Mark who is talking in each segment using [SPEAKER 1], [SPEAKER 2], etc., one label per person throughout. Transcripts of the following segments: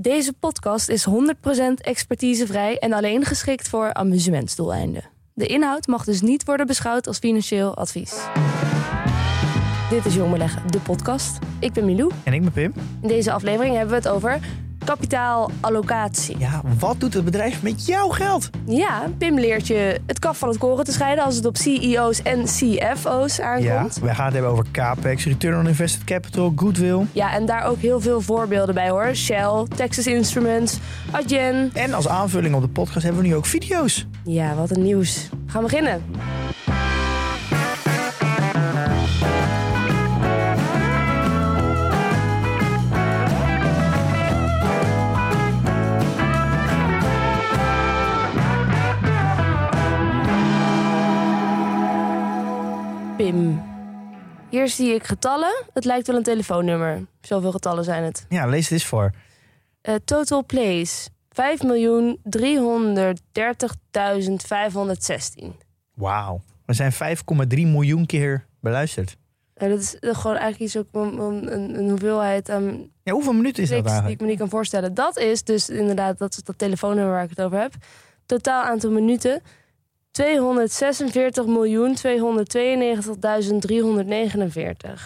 [SPEAKER 1] Deze podcast is 100% expertisevrij en alleen geschikt voor amusementsdoeleinden. De inhoud mag dus niet worden beschouwd als financieel advies. Dit is Jong Beleggen, de podcast. Ik ben Milou.
[SPEAKER 2] En ik ben Pim.
[SPEAKER 1] In deze aflevering hebben we het over kapitaalallocatie.
[SPEAKER 2] Ja, wat doet het bedrijf met jouw geld?
[SPEAKER 1] Ja, Pim leert je het kaf van het koren te scheiden als het op CEO's en CFO's
[SPEAKER 2] Ja,
[SPEAKER 1] aankomt.
[SPEAKER 2] wij gaan het hebben over CAPEX, Return on Invested Capital, Goodwill.
[SPEAKER 1] Ja, en daar ook heel veel voorbeelden bij hoor. Shell, Texas Instruments, Adyen.
[SPEAKER 2] En als aanvulling op de podcast hebben we nu ook video's.
[SPEAKER 1] Ja, wat een nieuws. We gaan beginnen. Hier zie ik getallen. Het lijkt wel een telefoonnummer. Zoveel getallen zijn het.
[SPEAKER 2] Ja, lees eens voor.
[SPEAKER 1] Eh, total plays. 5.330.516.
[SPEAKER 2] Wauw. We zijn 5,3 miljoen keer beluisterd.
[SPEAKER 1] Dat is eh, gewoon eigenlijk iets ook een, een, een hoeveelheid aan
[SPEAKER 2] Ja, hoeveel minuten is dat
[SPEAKER 1] kliks die ik
[SPEAKER 2] eigenlijk?
[SPEAKER 1] me niet kan voorstellen. Dat is dus inderdaad dat, dat telefoonnummer waar ik het over heb. Totaal aantal minuten. 246.292.349.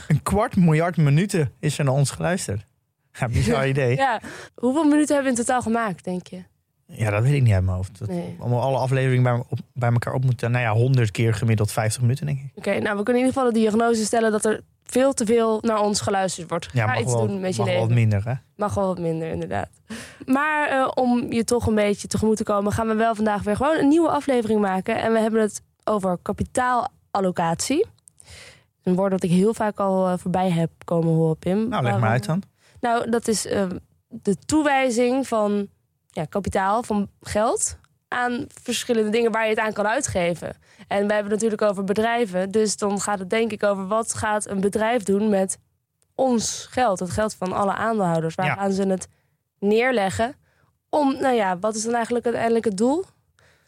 [SPEAKER 2] Een kwart miljard minuten is er naar ons geluisterd. Ja, bizar idee.
[SPEAKER 1] Ja, hoeveel minuten hebben we in totaal gemaakt, denk je?
[SPEAKER 2] Ja, dat weet ik niet uit mijn hoofd. Dat
[SPEAKER 1] Nee.
[SPEAKER 2] Allemaal alle afleveringen bij, op- bij elkaar op moeten. Nou ja, 100 keer gemiddeld 50 minuten, denk ik.
[SPEAKER 1] Oké, nou we kunnen in ieder geval de diagnose stellen dat er veel te veel naar ons geluisterd wordt.
[SPEAKER 2] Ja, mag
[SPEAKER 1] iets
[SPEAKER 2] wel,
[SPEAKER 1] doen met je
[SPEAKER 2] mag wel
[SPEAKER 1] leven.
[SPEAKER 2] wat minder, hè?
[SPEAKER 1] Mag wel wat minder, inderdaad. Maar eh, om je toch een beetje tegemoet te komen, gaan we wel vandaag weer gewoon een nieuwe aflevering maken. En we hebben het over kapitaalallocatie. Een woord dat ik heel vaak al eh, voorbij heb komen horen, Pim.
[SPEAKER 2] Nou, leg maar uit dan.
[SPEAKER 1] Nou, dat is eh, de toewijzing van ja, kapitaal, van geld aan verschillende dingen waar je het aan kan uitgeven. En wij hebben het natuurlijk over bedrijven. Dus dan gaat het denk ik over wat gaat een bedrijf doen met ons geld. Het geld van alle aandeelhouders. Waar
[SPEAKER 2] Ja.
[SPEAKER 1] gaan ze het neerleggen? Om, nou ja, wat is dan eigenlijk uiteindelijk het doel?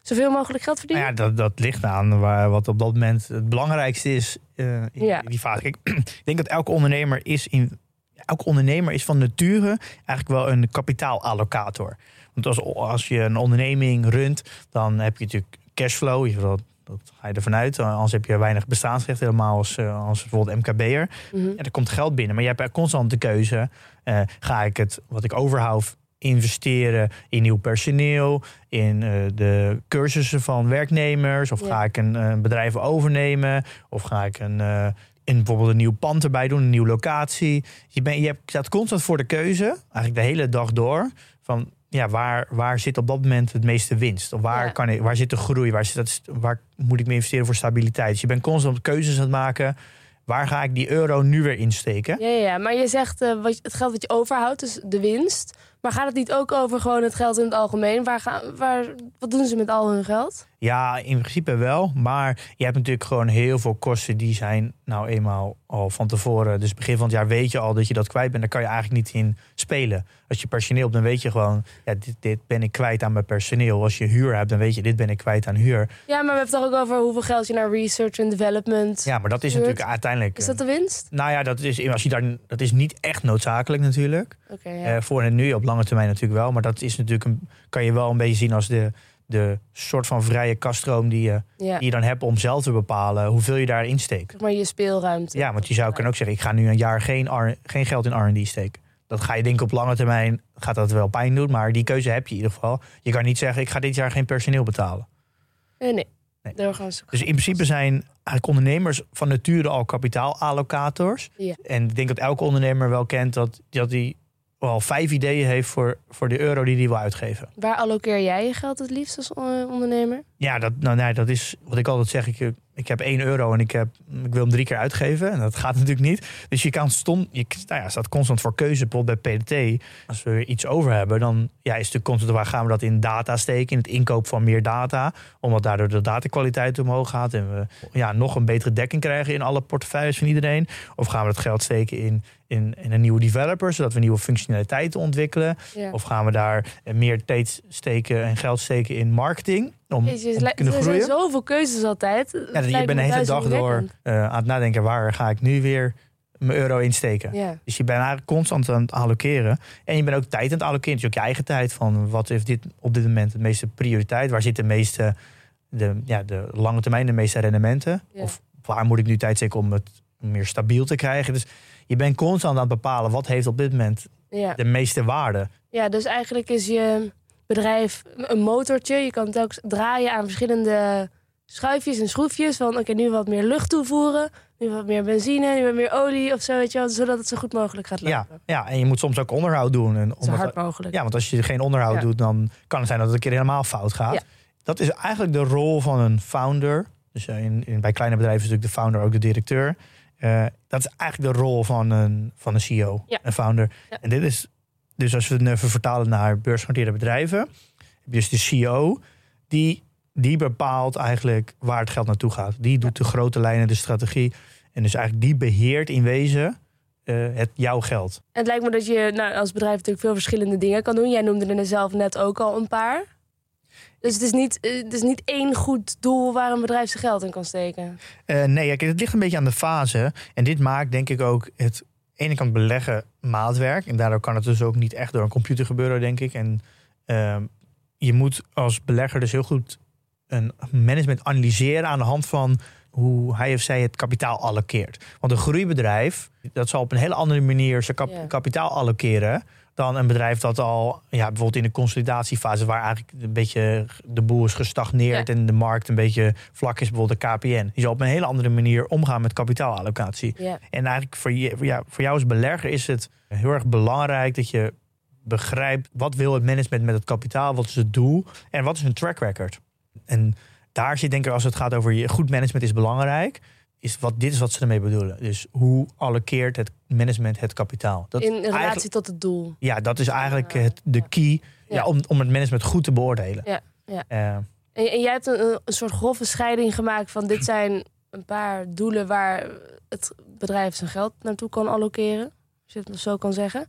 [SPEAKER 1] Zoveel mogelijk geld verdienen?
[SPEAKER 2] Nou ja, dat, dat ligt aan waar, wat op dat moment het belangrijkste is eh, in
[SPEAKER 1] Ja.
[SPEAKER 2] die fase. Kijk, ik denk dat elke ondernemer is in elke ondernemer is van nature eigenlijk wel een kapitaalallocator. Want als, als je een onderneming runt, dan heb je natuurlijk cashflow. Je- Dat, dat ga je ervan uit. Anders heb je weinig bestaansrecht, helemaal als, eh, als bijvoorbeeld MKB'er.
[SPEAKER 1] Mhm.
[SPEAKER 2] Ja, er komt geld binnen, maar je hebt constant de keuze. eh, ga ik het, wat ik overhoud, investeren in nieuw personeel, in eh, de cursussen van werknemers? Of
[SPEAKER 1] Ja.
[SPEAKER 2] ga ik een, bedrijf overnemen? Of ga ik een, in bijvoorbeeld een nieuw pand erbij doen, een nieuwe locatie? Je, ben, je hebt, staat constant voor de keuze, eigenlijk de hele dag door, van ja, waar, waar zit op dat moment het meeste winst? Of waar,
[SPEAKER 1] Ja.
[SPEAKER 2] kan ik, waar zit de groei? Waar, zit dat, waar moet ik me investeren voor stabiliteit? Dus je bent constant keuzes aan het maken. Waar ga ik die euro nu weer insteken?
[SPEAKER 1] Ja, ja, maar je zegt eh, wat, het geld wat je overhoudt, dus de winst. Maar gaat het niet ook over gewoon het geld in het algemeen? Waar gaan, waar, wat doen ze met al hun geld?
[SPEAKER 2] Ja, in principe wel. Maar je hebt natuurlijk gewoon heel veel kosten die zijn nou eenmaal al van tevoren. Dus begin van het jaar weet je al dat je dat kwijt bent. Daar kan je eigenlijk niet in spelen. Als je personeel hebt, dan weet je gewoon... Ja, dit, dit ben ik kwijt aan mijn personeel. Als je huur hebt, dan weet je... dit ben ik kwijt aan huur.
[SPEAKER 1] Ja, maar we hebben het toch ook over hoeveel geld je naar research en development.
[SPEAKER 2] Ja, maar dat is
[SPEAKER 1] Huurt.
[SPEAKER 2] natuurlijk uiteindelijk...
[SPEAKER 1] Is dat de winst?
[SPEAKER 2] Nou ja, dat is, als je daar, dat is niet echt noodzakelijk natuurlijk.
[SPEAKER 1] Oké, ja.
[SPEAKER 2] Eh, voor en nu, op lange termijn natuurlijk wel. Maar dat is natuurlijk een, kan je wel een beetje zien als de, de soort van vrije kaststroom die je,
[SPEAKER 1] ja.
[SPEAKER 2] die je dan hebt om zelf te bepalen hoeveel je daarin steekt.
[SPEAKER 1] Maar je speelruimte.
[SPEAKER 2] Ja, want je zou kunnen ook zeggen, ik ga nu een jaar geen, R- geen geld in R&D steken. Dat ga je denk ik op lange termijn, gaat dat wel pijn doen. Maar die keuze heb je in ieder geval. Je kan niet zeggen, ik ga dit jaar geen personeel betalen.
[SPEAKER 1] Nee, nee.
[SPEAKER 2] Nee.
[SPEAKER 1] Ze
[SPEAKER 2] Dus in principe zijn eigenlijk ondernemers van nature al kapitaalallocators.
[SPEAKER 1] Ja.
[SPEAKER 2] En ik denk dat elke ondernemer wel kent dat dat hij wel vijf ideeën heeft voor, voor de euro die hij wil uitgeven.
[SPEAKER 1] Waar allokeer jij je geld het liefst als eh, ondernemer?
[SPEAKER 2] Ja, dat, nou, nee, dat is wat ik altijd zeg. Ik, ik heb 1 euro en ik, heb, ik wil hem drie keer uitgeven. En dat gaat natuurlijk niet. Dus je kan stond, je nou ja, staat constant voor keuze. Bijvoorbeeld bij PDT, als we iets over hebben, dan ja, is natuurlijk constant waar gaan we dat in data steken, in het inkoop van meer data, omdat daardoor de datakwaliteit omhoog gaat en we ja, nog een betere dekking krijgen in alle portefeuilles van iedereen. Of gaan we dat geld steken in, in, in een nieuwe developer, zodat we nieuwe functionaliteiten ontwikkelen.
[SPEAKER 1] Ja.
[SPEAKER 2] Of gaan we daar meer tijd steken en geld steken in marketing om,
[SPEAKER 1] Jezus,
[SPEAKER 2] om te
[SPEAKER 1] er
[SPEAKER 2] kunnen
[SPEAKER 1] zijn
[SPEAKER 2] groeien?
[SPEAKER 1] zoveel keuzes altijd.
[SPEAKER 2] Ja, je bent de hele dag door eh, aan het nadenken waar ga ik nu weer mijn euro insteken.
[SPEAKER 1] Ja.
[SPEAKER 2] Dus je bent eigenlijk constant aan het allokeren. En je bent ook tijd aan het allokeren. Dus ook je eigen tijd van wat heeft dit op dit moment de meeste prioriteit? Waar zit de meeste, de, ja, de lange termijn de meeste rendementen?
[SPEAKER 1] Ja.
[SPEAKER 2] Of waar moet ik nu tijd steken om het meer stabiel te krijgen? Dus je bent constant aan het bepalen wat heeft op dit moment
[SPEAKER 1] Ja.
[SPEAKER 2] de meeste waarde.
[SPEAKER 1] ja, dus eigenlijk is je bedrijf een motortje. Je kan het ook draaien aan verschillende schuifjes en schroefjes. Van oké, nu wat meer lucht toevoeren. Nu wat meer benzine, nu wat meer olie of zo. Weet je wel, zodat het zo goed mogelijk gaat
[SPEAKER 2] Ja,
[SPEAKER 1] lopen.
[SPEAKER 2] ja, en je moet soms ook onderhoud doen. En
[SPEAKER 1] Zo hard mogelijk.
[SPEAKER 2] Ja, want als je geen onderhoud
[SPEAKER 1] Ja.
[SPEAKER 2] doet, dan kan het zijn dat het een keer helemaal fout gaat.
[SPEAKER 1] Ja.
[SPEAKER 2] Dat is eigenlijk de rol van een founder. Dus eh, in, in, bij kleine bedrijven is natuurlijk de founder ook de directeur. Eh, dat is eigenlijk de rol van een, van een CEO,
[SPEAKER 1] Ja.
[SPEAKER 2] een founder.
[SPEAKER 1] Ja.
[SPEAKER 2] En dit is, dus als we het even vertalen naar beursgenoteerde bedrijven, heb je dus de CEO, die, die bepaalt eigenlijk waar het geld naartoe gaat. Die doet de grote lijnen, de strategie. En dus eigenlijk die beheert in wezen eh, het jouw geld.
[SPEAKER 1] En het lijkt me dat je nou, als bedrijf natuurlijk veel verschillende dingen kan doen. Jij noemde er zelf net ook al een paar. Dus het is niet, eh, het is niet één goed doel waar een bedrijf zijn geld in kan steken.
[SPEAKER 2] Eh, nee, het ligt een beetje aan de fase. En dit maakt denk ik ook het ene kant beleggen maatwerk. En daardoor kan het dus ook niet echt door een computer gebeuren, denk ik. En ehm, je moet als belegger dus heel goed een management analyseren aan de hand van hoe hij of zij het kapitaal allokeert. Want een groeibedrijf, dat zal op een hele andere manier zijn kap- kapitaal allokeren dan een bedrijf dat al, ja, bijvoorbeeld in de consolidatiefase, waar eigenlijk een beetje de boel is gestagneerd
[SPEAKER 1] Ja.
[SPEAKER 2] en de markt een beetje vlak is, bijvoorbeeld de KPN. Die zal op een hele andere manier omgaan met kapitaalallocatie.
[SPEAKER 1] Ja.
[SPEAKER 2] En eigenlijk voor, je, voor, jou, voor jou als belegger is het heel erg belangrijk dat je begrijpt wat wil het management met het kapitaal, wat is het doel en wat is hun track record. En daar zit denk ik als het gaat over je goed management is belangrijk, is wat dit is wat ze ermee bedoelen. Dus hoe allokeert het management het kapitaal? Dat
[SPEAKER 1] In relatie tot het doel.
[SPEAKER 2] ja, dat is eigenlijk het, de key ja.
[SPEAKER 1] Ja.
[SPEAKER 2] om, om het management goed te beoordelen.
[SPEAKER 1] Ja, ja.
[SPEAKER 2] Eh,
[SPEAKER 1] En, en jij hebt een, een soort grove scheiding gemaakt van dit zijn een paar doelen waar het bedrijf zijn geld naartoe kan allokeren. Als je het zo kan zeggen.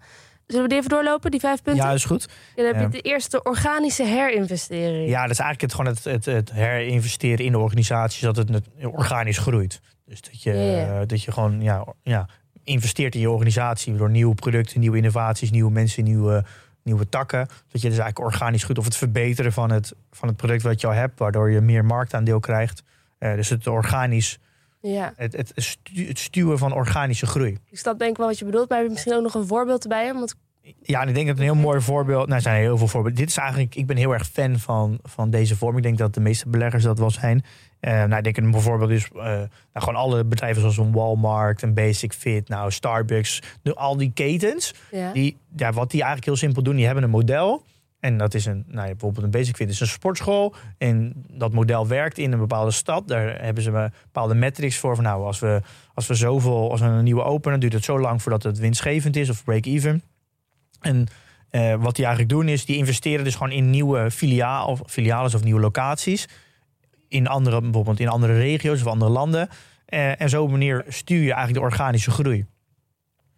[SPEAKER 1] Zullen we die even doorlopen, die vijf punten?
[SPEAKER 2] ja, is goed.
[SPEAKER 1] Ja, dan heb je de eerste organische herinvestering.
[SPEAKER 2] Ja, dat is eigenlijk het, gewoon het, het, het herinvesteren in de organisatie, zodat het organisch groeit. Dus dat je,
[SPEAKER 1] ja.
[SPEAKER 2] dat je gewoon ja, ja, investeert in je organisatie door nieuwe producten, nieuwe innovaties, nieuwe mensen, nieuwe, nieuwe takken. Dat je dus eigenlijk organisch groeit of het verbeteren van het, van het product wat je al hebt, waardoor je meer marktaandeel krijgt. Eh, dus het organisch,
[SPEAKER 1] Ja.
[SPEAKER 2] het, het, stu- het stuwen van organische groei.
[SPEAKER 1] Ik snap denk ik wel wat je bedoelt, maar heb je misschien ook nog een voorbeeld erbij? Want
[SPEAKER 2] Ja, en ik denk dat een heel mooi voorbeeld. Nou, er zijn heel veel voorbeelden. Dit is eigenlijk. Ik ben heel erg fan van, van deze vorm. Ik denk dat de meeste beleggers dat wel zijn. Eh, nou, ik denk een voorbeeld is. eh, nou, gewoon alle bedrijven zoals een Walmart, een Basic Fit, nou, Starbucks. De, al die ketens.
[SPEAKER 1] ja.
[SPEAKER 2] Die, ja, wat die eigenlijk heel simpel doen. Die hebben een model. En dat is een, nou, bijvoorbeeld een Basic Fit is een sportschool. En dat model werkt in een bepaalde stad. Daar hebben ze een bepaalde metrics voor. Van nou, als we, als we zoveel, als we een nieuwe openen, duurt het zo lang voordat het winstgevend is of break-even. En eh, wat die eigenlijk doen is, die investeren dus gewoon in nieuwe filiaal, of filialen of nieuwe locaties. In andere, bijvoorbeeld in andere regio's of andere landen. Eh, en zo op manier stuur je eigenlijk de organische groei.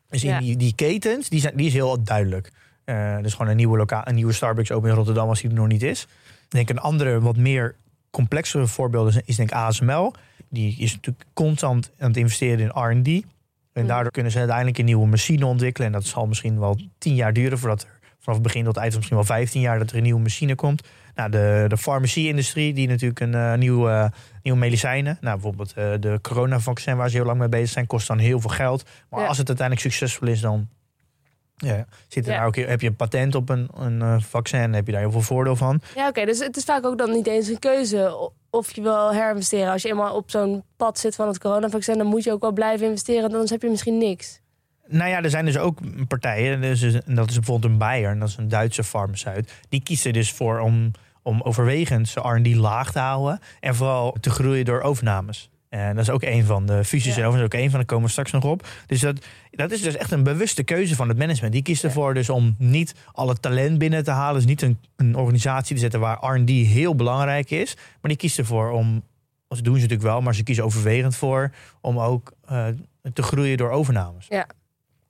[SPEAKER 2] Dus
[SPEAKER 1] Ja.
[SPEAKER 2] in die, die ketens, die, zijn, die is heel duidelijk. Eh, dus gewoon een nieuwe, loka een nieuwe Starbucks open in Rotterdam als die er nog niet is. Ik denk een andere, wat meer complexere voorbeeld is, is denk ik ASML. Die is natuurlijk constant aan het investeren in R&D. En
[SPEAKER 1] Mm.
[SPEAKER 2] daardoor kunnen ze uiteindelijk een nieuwe machine ontwikkelen. En dat zal misschien wel tien jaar duren voordat er vanaf het begin tot het eind, misschien wel 15 jaar, dat er een nieuwe machine komt. Nou, de, de farmacie-industrie, die natuurlijk een eh, nieuwe, eh, nieuwe medicijnen. Nou, bijvoorbeeld eh, de coronavaccin, waar ze heel lang mee bezig zijn, kost dan heel veel geld. Maar
[SPEAKER 1] Ja.
[SPEAKER 2] als het uiteindelijk succesvol is, dan ja, zit er
[SPEAKER 1] Ja.
[SPEAKER 2] daar ook, heb je een patent op een, een vaccin, heb je daar heel veel voordeel van.
[SPEAKER 1] Ja, oké. dus het is vaak ook dan niet eens een keuze of je wil herinvesteren. Als je eenmaal op zo'n pad zit van het coronavaccin, dan moet je ook wel blijven investeren, anders heb je misschien niks.
[SPEAKER 2] Nou ja, er zijn dus ook partijen, dus, en dat is bijvoorbeeld een Bayer, en dat is een Duitse farmaceut. Die kiezen dus voor om, om overwegend zijn R&D laag te houden en vooral te groeien door overnames. En dat is ook een van de fusies
[SPEAKER 1] Ja.
[SPEAKER 2] en overigens ook een van, daar komen we straks nog op. Dus dat, dat is dus echt een bewuste keuze van het management. Die kiest ervoor dus om niet alle talent binnen te halen. Dus niet een, een organisatie te zetten waar R&D heel belangrijk is. Maar die kiest ervoor om, dat doen ze natuurlijk wel, maar ze kiezen overwegend voor om ook eh, te groeien door overnames.
[SPEAKER 1] Ja.
[SPEAKER 2] Er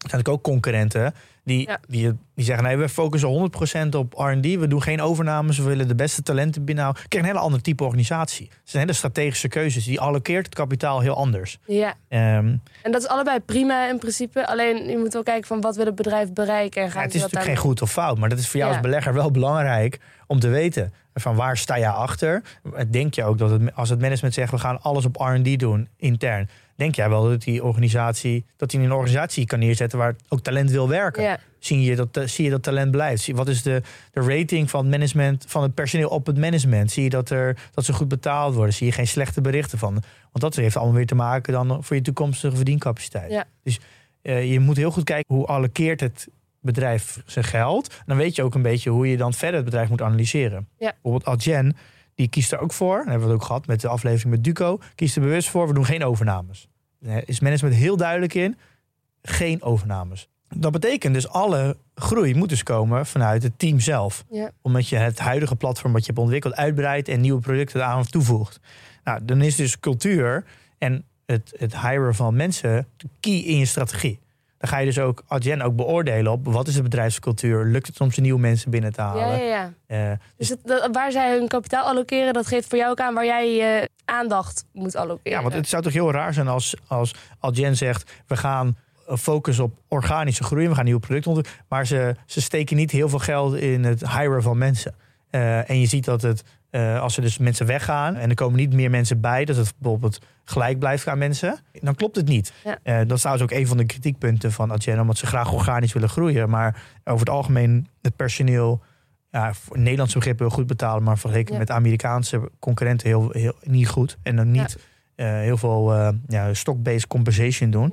[SPEAKER 2] zijn natuurlijk ook concurrenten die,
[SPEAKER 1] Ja.
[SPEAKER 2] die, die zeggen: nee, we focussen 100% op RD. We doen geen overnames. We willen de beste talenten binnenhouden. Krijgt een hele andere type organisatie. Het zijn hele strategische keuzes. Die allokeert het kapitaal heel anders.
[SPEAKER 1] Ja,
[SPEAKER 2] Ehm,
[SPEAKER 1] en dat is allebei prima in principe. Alleen je moet wel kijken van wat wil het bedrijf bereiken. En gaan
[SPEAKER 2] ja, het is natuurlijk geen goed of fout. Maar dat is voor jou
[SPEAKER 1] Ja.
[SPEAKER 2] als belegger wel belangrijk om te weten. Van waar sta je achter? Denk je ook dat het, als het management zegt: we gaan alles op RD doen intern. Denk jij wel dat die organisatie, dat hij een organisatie kan neerzetten waar ook talent wil werken?
[SPEAKER 1] Ja,
[SPEAKER 2] zie je dat, zie je dat talent blijft? Wat is de, de rating van het management, van het personeel op het management? Zie je dat, er, dat ze goed betaald worden? Zie je geen slechte berichten van? Want dat heeft allemaal weer te maken dan voor je toekomstige verdiencapaciteit.
[SPEAKER 1] Ja.
[SPEAKER 2] Dus eh, je moet heel goed kijken hoe allokeert het bedrijf zijn geld. Dan weet je ook een beetje hoe je dan verder het bedrijf moet analyseren.
[SPEAKER 1] Ja.
[SPEAKER 2] Bijvoorbeeld Adyen, die kiest er ook voor. Dat hebben we het ook gehad met de aflevering met Duco. Kiest er bewust voor, we doen geen overnames. Daar is management heel duidelijk in. Geen overnames. Dat betekent dus alle groei moet dus komen vanuit het team zelf.
[SPEAKER 1] ja.
[SPEAKER 2] Omdat je het huidige platform wat je hebt ontwikkeld uitbreidt en nieuwe producten aan toevoegt. Nou, dan is dus cultuur en het, het hiren van mensen de key in je strategie. Dan ga je dus ook Adyen ook beoordelen op wat is de bedrijfscultuur. Lukt het om ze nieuwe mensen binnen te halen?
[SPEAKER 1] ja, ja.
[SPEAKER 2] Eh,
[SPEAKER 1] Dus het, dat- waar zij hun kapitaal allokeren, dat geeft voor jou ook aan waar jij je aandacht moet allokeren.
[SPEAKER 2] Ja, want het zou toch heel raar zijn als, als Algen zegt... we gaan eh, focussen op organische groei, we gaan nieuwe producten ontwikkelen... maar ze, ze steken niet heel veel geld in het hiren van mensen. Eh, en je ziet dat het, eh, als er dus mensen weggaan... en er komen niet meer mensen bij... dat het bijvoorbeeld gelijk blijft aan mensen... dan klopt het niet.
[SPEAKER 1] Ja.
[SPEAKER 2] Eh, dat is trouwens ook een van de kritiekpunten van Adyen... omdat ze graag organisch willen groeien. Maar over het algemeen het personeel... Ja, voor Nederlandse begrippen heel goed betalen... maar vergeleken
[SPEAKER 1] Ja.
[SPEAKER 2] met Amerikaanse concurrenten heel, heel, niet goed. En dan niet eh, heel veel ja, stock-based compensation doen.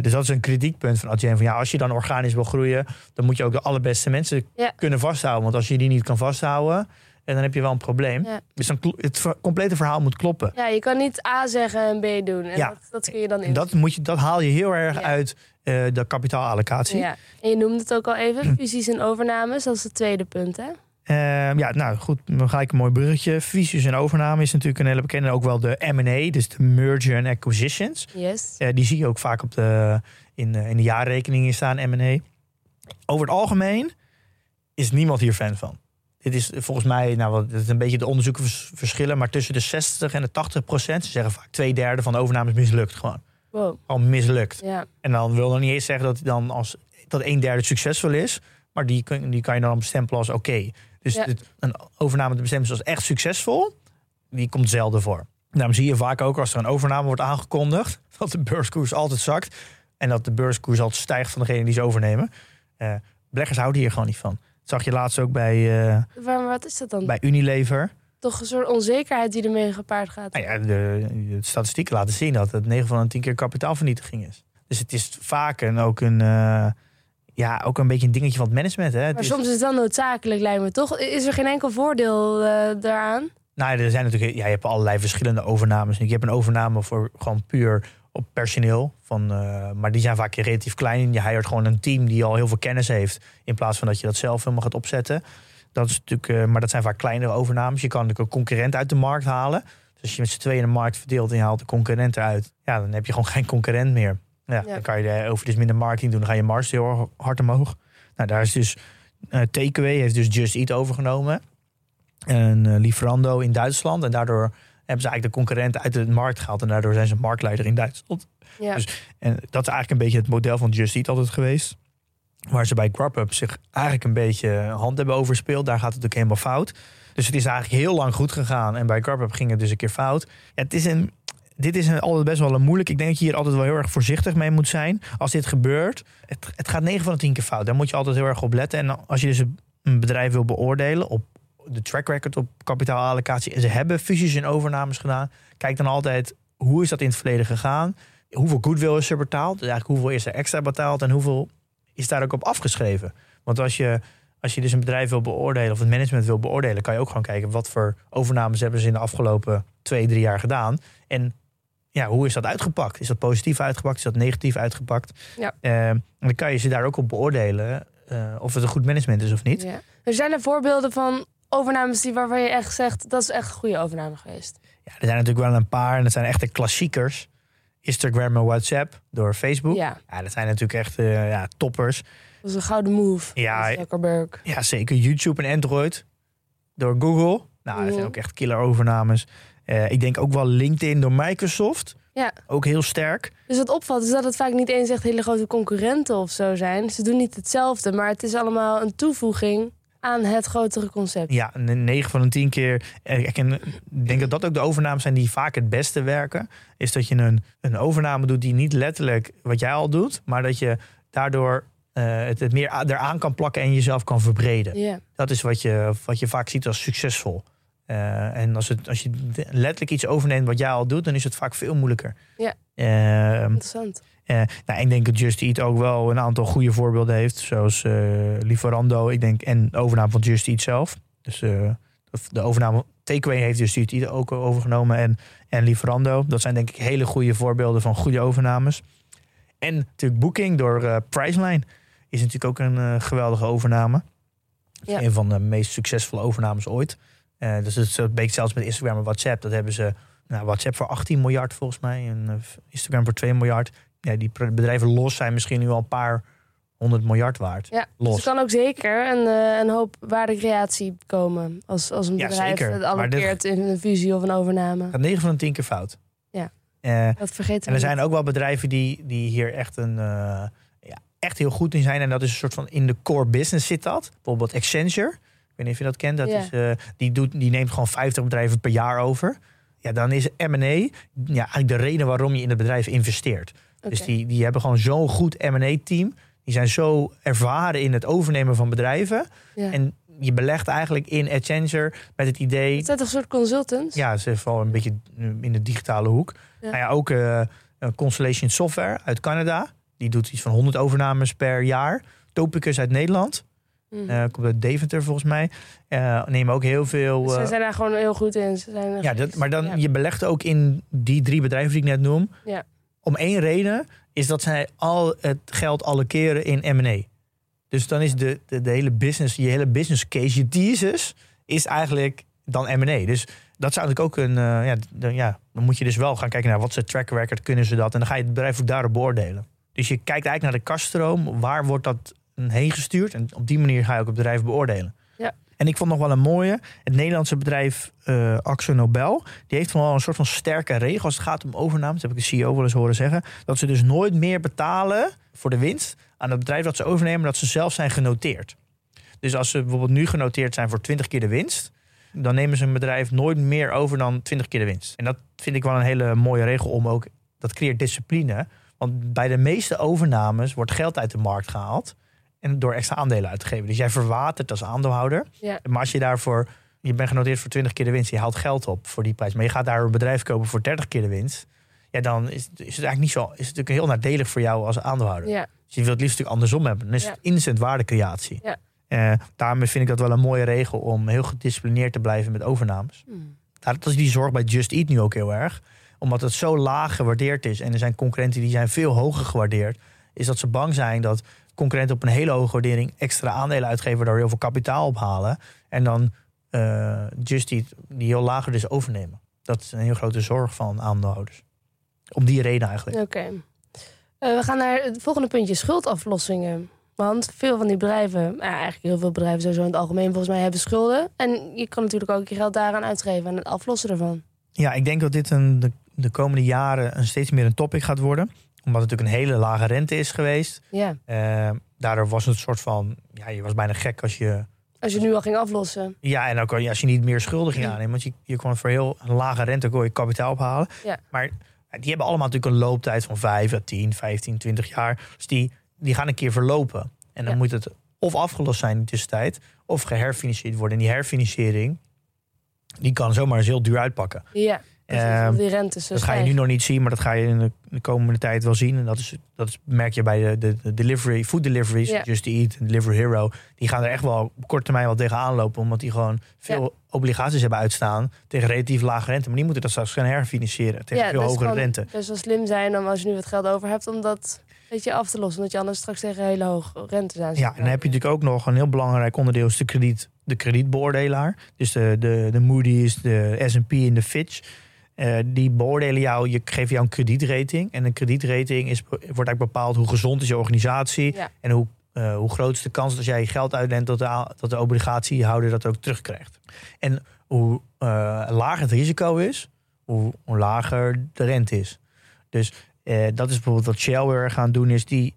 [SPEAKER 2] Dus dat is een kritiekpunt van Adyen. Van ja, als je dan organisch wil groeien, dan moet je ook de allerbeste mensen
[SPEAKER 1] Ja.
[SPEAKER 2] kunnen vasthouden. Want als je die niet kan vasthouden, en dan heb je wel een probleem.
[SPEAKER 1] Ja.
[SPEAKER 2] Dus dan het complete verhaal moet kloppen.
[SPEAKER 1] Ja, je kan niet A zeggen en B doen. En
[SPEAKER 2] Ja.
[SPEAKER 1] dat, dat kun je dan in.
[SPEAKER 2] Dat, moet je, dat haal je heel erg
[SPEAKER 1] Ja.
[SPEAKER 2] uit eh, de kapitaalallocatie.
[SPEAKER 1] Ja. En je noemde het ook al even, fusies en overnames. Dat is het tweede punt, hè?
[SPEAKER 2] Ehm, ja, nou goed, dan ga ik een mooi bruggetje. Fusies en overname is natuurlijk een hele bekende. Ook wel de M&A, dus de merger and acquisitions.
[SPEAKER 1] Yes.
[SPEAKER 2] Eh, die zie je ook vaak op de, in, eh, in de jaarrekeningen staan, M&A. Over het algemeen is niemand hier fan van. Dit is volgens mij, nou, het is een beetje de onderzoeken vers- verschillen, maar tussen de 60 en de 80 procent, ze zeggen vaak twee derde van de overnames mislukt gewoon.
[SPEAKER 1] Wow.
[SPEAKER 2] Gewoon mislukt.
[SPEAKER 1] Ja.
[SPEAKER 2] En dan wil dan niet eens zeggen dat dan als dat een derde succesvol is, maar die, die kan je dan bestempelen als oké. Dus
[SPEAKER 1] Ja.
[SPEAKER 2] dit- een overname te bestempelen als echt succesvol, die komt zelden voor. Daarom zie je vaak ook als er een overname wordt aangekondigd, dat de beurskoers altijd zakt en dat de beurskoers altijd stijgt van degene die ze overnemen. Eh beleggers houden hier gewoon niet van. Zag je laatst ook bij,
[SPEAKER 1] Maar wat is dat dan?
[SPEAKER 2] bij Unilever.
[SPEAKER 1] Toch een soort onzekerheid die ermee gepaard gaat.
[SPEAKER 2] Nou ja, de, de statistieken laten zien dat het 9 van de 10 keer kapitaalvernietiging is. Dus het is vaak een, ook, een, eh, ja, ook een beetje een dingetje van het management. Hè? Het
[SPEAKER 1] Maar
[SPEAKER 2] is-
[SPEAKER 1] soms is het dan noodzakelijk, lijkt me toch? Is er geen enkel voordeel eh, daaraan?
[SPEAKER 2] Nou, er zijn natuurlijk, ja, je hebt allerlei verschillende overnames. Je hebt een overname voor gewoon puur op personeel. Van, eh, maar die zijn vaak relatief klein. Je hired gewoon een team die al heel veel kennis heeft. In plaats van dat je dat zelf helemaal gaat opzetten. Dat is natuurlijk, eh, maar dat zijn vaak kleinere overnames. Je kan natuurlijk een concurrent uit de markt halen. Dus als je met z'n tweeën de markt verdeelt en je haalt de concurrent eruit. Ja, dan heb je gewoon geen concurrent meer. Ja,
[SPEAKER 1] Ja.
[SPEAKER 2] Dan kan je over dus minder marketing doen. Dan ga je marge heel hard omhoog. Nou, daar is dus Takeaway heeft dus Just Eat overgenomen. En eh Lieferando in Duitsland. En daardoor hebben ze eigenlijk de concurrenten uit de markt gehaald. En daardoor zijn ze marktleider in Duitsland.
[SPEAKER 1] Ja.
[SPEAKER 2] Dus- En dat is eigenlijk een beetje het model van Just Eat altijd geweest. Waar ze bij Grubhub zich eigenlijk een beetje hand hebben overspeeld. Daar gaat het ook helemaal fout. Dus het is eigenlijk heel lang goed gegaan. En bij Grubhub ging het dus een keer fout. Ja, het is een, dit is een, altijd best wel een moeilijk. Ik denk dat je hier altijd wel heel erg voorzichtig mee moet zijn. Als dit gebeurt, het, het gaat 9 van de 10 keer fout. Daar moet je altijd heel erg op letten. En als je dus een- een bedrijf wil beoordelen op de track record op kapitaalallocatie. En ze hebben fusies en overnames gedaan. Kijk dan altijd, hoe is dat in het verleden gegaan? Hoeveel goodwill is er betaald? Dus eigenlijk hoeveel is er extra betaald? En hoeveel is daar ook op afgeschreven? Want als je, als je dus een bedrijf wil beoordelen of het management wil beoordelen, kan je ook gewoon kijken wat voor overnames hebben ze in de afgelopen twee, drie jaar gedaan. En ja, hoe is dat uitgepakt? Is dat positief uitgepakt? Is dat negatief uitgepakt?
[SPEAKER 1] Ja.
[SPEAKER 2] Eh, en dan kan je ze daar ook op beoordelen eh, of het een goed management is of niet.
[SPEAKER 1] Ja. Er zijn er voorbeelden van overnames die waarvan je echt zegt... dat is echt een goede overname geweest.
[SPEAKER 2] Ja, er zijn natuurlijk wel een paar en dat zijn echte klassiekers. Instagram en WhatsApp door Facebook.
[SPEAKER 1] Ja,
[SPEAKER 2] Ja, dat zijn natuurlijk echt eh, ja, toppers.
[SPEAKER 1] dat is een gouden move.
[SPEAKER 2] Ja,
[SPEAKER 1] van Zuckerberg.
[SPEAKER 2] Ja, zeker YouTube en Android door Google. Nou, dat zijn ook echt killer overnames. Eh, ik denk ook wel LinkedIn door Microsoft.
[SPEAKER 1] Ja.
[SPEAKER 2] Ook heel sterk.
[SPEAKER 1] Dus wat opvalt is dat het vaak niet eens echt hele grote concurrenten of zo zijn. Ze doen niet hetzelfde, maar het is allemaal een toevoeging aan het grotere concept.
[SPEAKER 2] Ja, een 9 van de 10 keer. eh, Ik en ik denk dat dat ook de overnames zijn die vaak het beste werken. Is dat je een, een overname doet die niet letterlijk wat jij al doet, maar dat je daardoor eh, het, het meer eraan kan plakken en jezelf kan verbreden. Dat is wat je, wat je vaak ziet als succesvol. Eh, en als, het, als je letterlijk iets overneemt wat jij al doet, dan is het vaak veel moeilijker.
[SPEAKER 1] Ja.
[SPEAKER 2] Ehm,
[SPEAKER 1] interessant.
[SPEAKER 2] eh, nou, ik denk dat Just Eat ook wel een aantal goede voorbeelden heeft. Zoals eh Lieferando, ik denk, en de overname van Just Eat zelf. Dus eh, de overname Takeaway heeft Just Eat ook overgenomen en, en Lieferando. Dat zijn denk ik hele goede voorbeelden van goede overnames. En natuurlijk Booking door eh, Priceline is natuurlijk ook een eh, geweldige overname.
[SPEAKER 1] Ja.
[SPEAKER 2] Een van de meest succesvolle overnames ooit. Eh, dus het een beetje zelfs met Instagram en WhatsApp. Dat hebben ze nou, WhatsApp voor 18 miljard volgens mij. En eh, Instagram voor 2 miljard. Ja, die bedrijven los zijn misschien nu al een paar honderd miljard waard.
[SPEAKER 1] Ja,
[SPEAKER 2] Los.
[SPEAKER 1] dus kan ook zeker een, eh, een hoop waardecreatie komen. Als, als een
[SPEAKER 2] Ja,
[SPEAKER 1] bedrijf
[SPEAKER 2] zeker.
[SPEAKER 1] het allokeert in een fusie of een overname.
[SPEAKER 2] Gaat 9 van de 10 keer fout.
[SPEAKER 1] Ja.
[SPEAKER 2] Eh,
[SPEAKER 1] Dat vergeten
[SPEAKER 2] en er zijn ook wel bedrijven die, die hier echt, een, ja, echt heel goed in zijn. En dat is een soort van in de core business zit dat. Bijvoorbeeld Accenture. Ik weet niet of je dat kent. Dat
[SPEAKER 1] Ja.
[SPEAKER 2] is, eh, die, doet, die neemt gewoon 50 bedrijven per jaar over. Ja, dan is M&A ja, eigenlijk de reden waarom je in het bedrijf investeert. Dus die, die hebben gewoon zo'n goed M&A-team. Die zijn zo ervaren in het overnemen van bedrijven.
[SPEAKER 1] Ja.
[SPEAKER 2] En je belegt eigenlijk in Accenture met het idee...
[SPEAKER 1] Het zijn toch een soort consultants?
[SPEAKER 2] Ja, ze is vooral een beetje in de digitale hoek.
[SPEAKER 1] Ja.
[SPEAKER 2] Nou ja, ook eh, eh, Constellation Software uit Canada. Die doet iets van 100 overnames per jaar. Topicus uit Nederland.
[SPEAKER 1] Mhm.
[SPEAKER 2] eh, komt uit Deventer volgens mij. Eh nemen ook heel veel...
[SPEAKER 1] Ze
[SPEAKER 2] eh,
[SPEAKER 1] zijn daar gewoon heel goed in. Ze zijn
[SPEAKER 2] ja, dat, maar dan,
[SPEAKER 1] Ja.
[SPEAKER 2] je belegt ook in die drie bedrijven die ik net noem.
[SPEAKER 1] Ja.
[SPEAKER 2] Om één reden is dat zij al het geld allokeren in M&A. Dus dan is de, de, de hele business, je hele business case, je thesis, is eigenlijk dan M&A. Dus dat zou natuurlijk ook een, ja, dan, ja, dan moet je dus wel gaan kijken naar wat het track record, kunnen ze dat? En dan ga je het bedrijf ook daarop beoordelen. Dus je kijkt eigenlijk naar de kaststroom, waar wordt dat heen gestuurd? En op die manier ga je ook het bedrijf beoordelen.
[SPEAKER 1] Ja.
[SPEAKER 2] En ik vond nog wel een mooie, het Nederlandse bedrijf eh Axo Nobel, die heeft wel een soort van sterke regel als het gaat om overnames. Dat heb ik de CEO wel eens horen zeggen. Dat ze dus nooit meer betalen voor de winst aan het bedrijf dat ze overnemen, dat ze zelf zijn genoteerd. Dus als ze bijvoorbeeld nu genoteerd zijn voor 20 keer de winst, dan nemen ze een bedrijf nooit meer over dan 20 keer de winst. En dat vind ik wel een hele mooie regel om ook, dat creëert discipline. Want bij de meeste overnames wordt geld uit de markt gehaald en door extra aandelen uit te geven. Dus jij verwatert als aandeelhouder.
[SPEAKER 1] Ja.
[SPEAKER 2] Maar als je daarvoor, je bent genoteerd voor 20 keer de winst, je haalt geld op voor die prijs, maar je gaat daar een bedrijf kopen voor 30 keer de winst. Ja, dan is, is het eigenlijk niet zo. Is het natuurlijk heel nadelig voor jou als aandeelhouder.
[SPEAKER 1] Ja,
[SPEAKER 2] Dus je wilt het liefst natuurlijk andersom hebben. Dan is
[SPEAKER 1] Ja.
[SPEAKER 2] het instant waardecreatie.
[SPEAKER 1] Ja.
[SPEAKER 2] Eh, daarom vind ik dat wel een mooie regel om heel gedisciplineerd te blijven met overnames.
[SPEAKER 1] Hmm.
[SPEAKER 2] Dat is die zorg bij Just Eat nu ook heel erg. Omdat het zo laag gewaardeerd is en er zijn concurrenten die zijn veel hoger gewaardeerd. Is dat ze bang zijn dat concurrenten op een hele hoge waardering extra aandelen uitgeven, waardoor heel veel kapitaal ophalen. En dan eh, Just Eat die heel lager dus overnemen. Dat is een heel grote zorg van aandeelhouders. Om die reden eigenlijk.
[SPEAKER 1] oké. Eh, we gaan naar het volgende puntje, schuldaflossingen. Want veel van die bedrijven, nou, eigenlijk heel veel bedrijven sowieso in het algemeen volgens mij hebben schulden. En je kan natuurlijk ook je geld daaraan uitgeven en het aflossen ervan.
[SPEAKER 2] Ja, ik denk dat dit een, de, de komende jaren een steeds meer een topic gaat worden. Omdat het natuurlijk een hele lage rente is geweest.
[SPEAKER 1] Ja,
[SPEAKER 2] Eh, daardoor was het een soort van... Ja, je was bijna gek als je...
[SPEAKER 1] als je nu al ging aflossen.
[SPEAKER 2] Ja, en ook als je niet meer schulden ging aannemen. Want je, je kon voor heel een lage rente kon je kapitaal ophalen.
[SPEAKER 1] Ja.
[SPEAKER 2] Maar die hebben allemaal natuurlijk een looptijd van 5 à 10, 15, 20 jaar. Dus die, die gaan een keer verlopen. En dan
[SPEAKER 1] Ja.
[SPEAKER 2] moet het of afgelost zijn in de tussentijd... of geherfinancierd worden. En die herfinanciering... die kan zomaar eens heel duur uitpakken.
[SPEAKER 1] Ja,
[SPEAKER 2] Ehm,
[SPEAKER 1] die rente zo
[SPEAKER 2] dat ga je nu nog niet zien, maar dat ga je in de, de komende tijd wel zien. En dat, is, dat is, merk je bij de, de, de delivery, food deliveries,
[SPEAKER 1] Ja.
[SPEAKER 2] Just Eat en Deliver Hero. Die gaan er echt wel op korte termijn wel tegenaan lopen, omdat die gewoon veel obligaties hebben uitstaan tegen relatief lage rente. Maar die moeten dat straks gaan herfinancieren tegen veel
[SPEAKER 1] dat
[SPEAKER 2] hogere rente.
[SPEAKER 1] best wel slim zijn om als je nu wat geld over hebt om dat weet je, af te lossen. Omdat je anders straks tegen hele hoge rente aan zit.
[SPEAKER 2] Ja, en dan heb je natuurlijk ook nog een heel belangrijk onderdeel is de, krediet, de kredietbeoordelaar. Dus de, de, de Moody's, de S&P en de Fitch. Eh, die beoordelen jou, je geven jou een kredietrating. En een kredietrating is, wordt eigenlijk bepaald hoe gezond is je organisatie.
[SPEAKER 1] Ja.
[SPEAKER 2] En hoe, eh, hoe groot is de kans dat jij je geld uitlent... dat de, dat de obligatiehouder dat ook terugkrijgt. En hoe eh, lager het risico is, hoe, hoe lager de rente is. Dus dat is bijvoorbeeld wat Shell weer gaan doen... is die,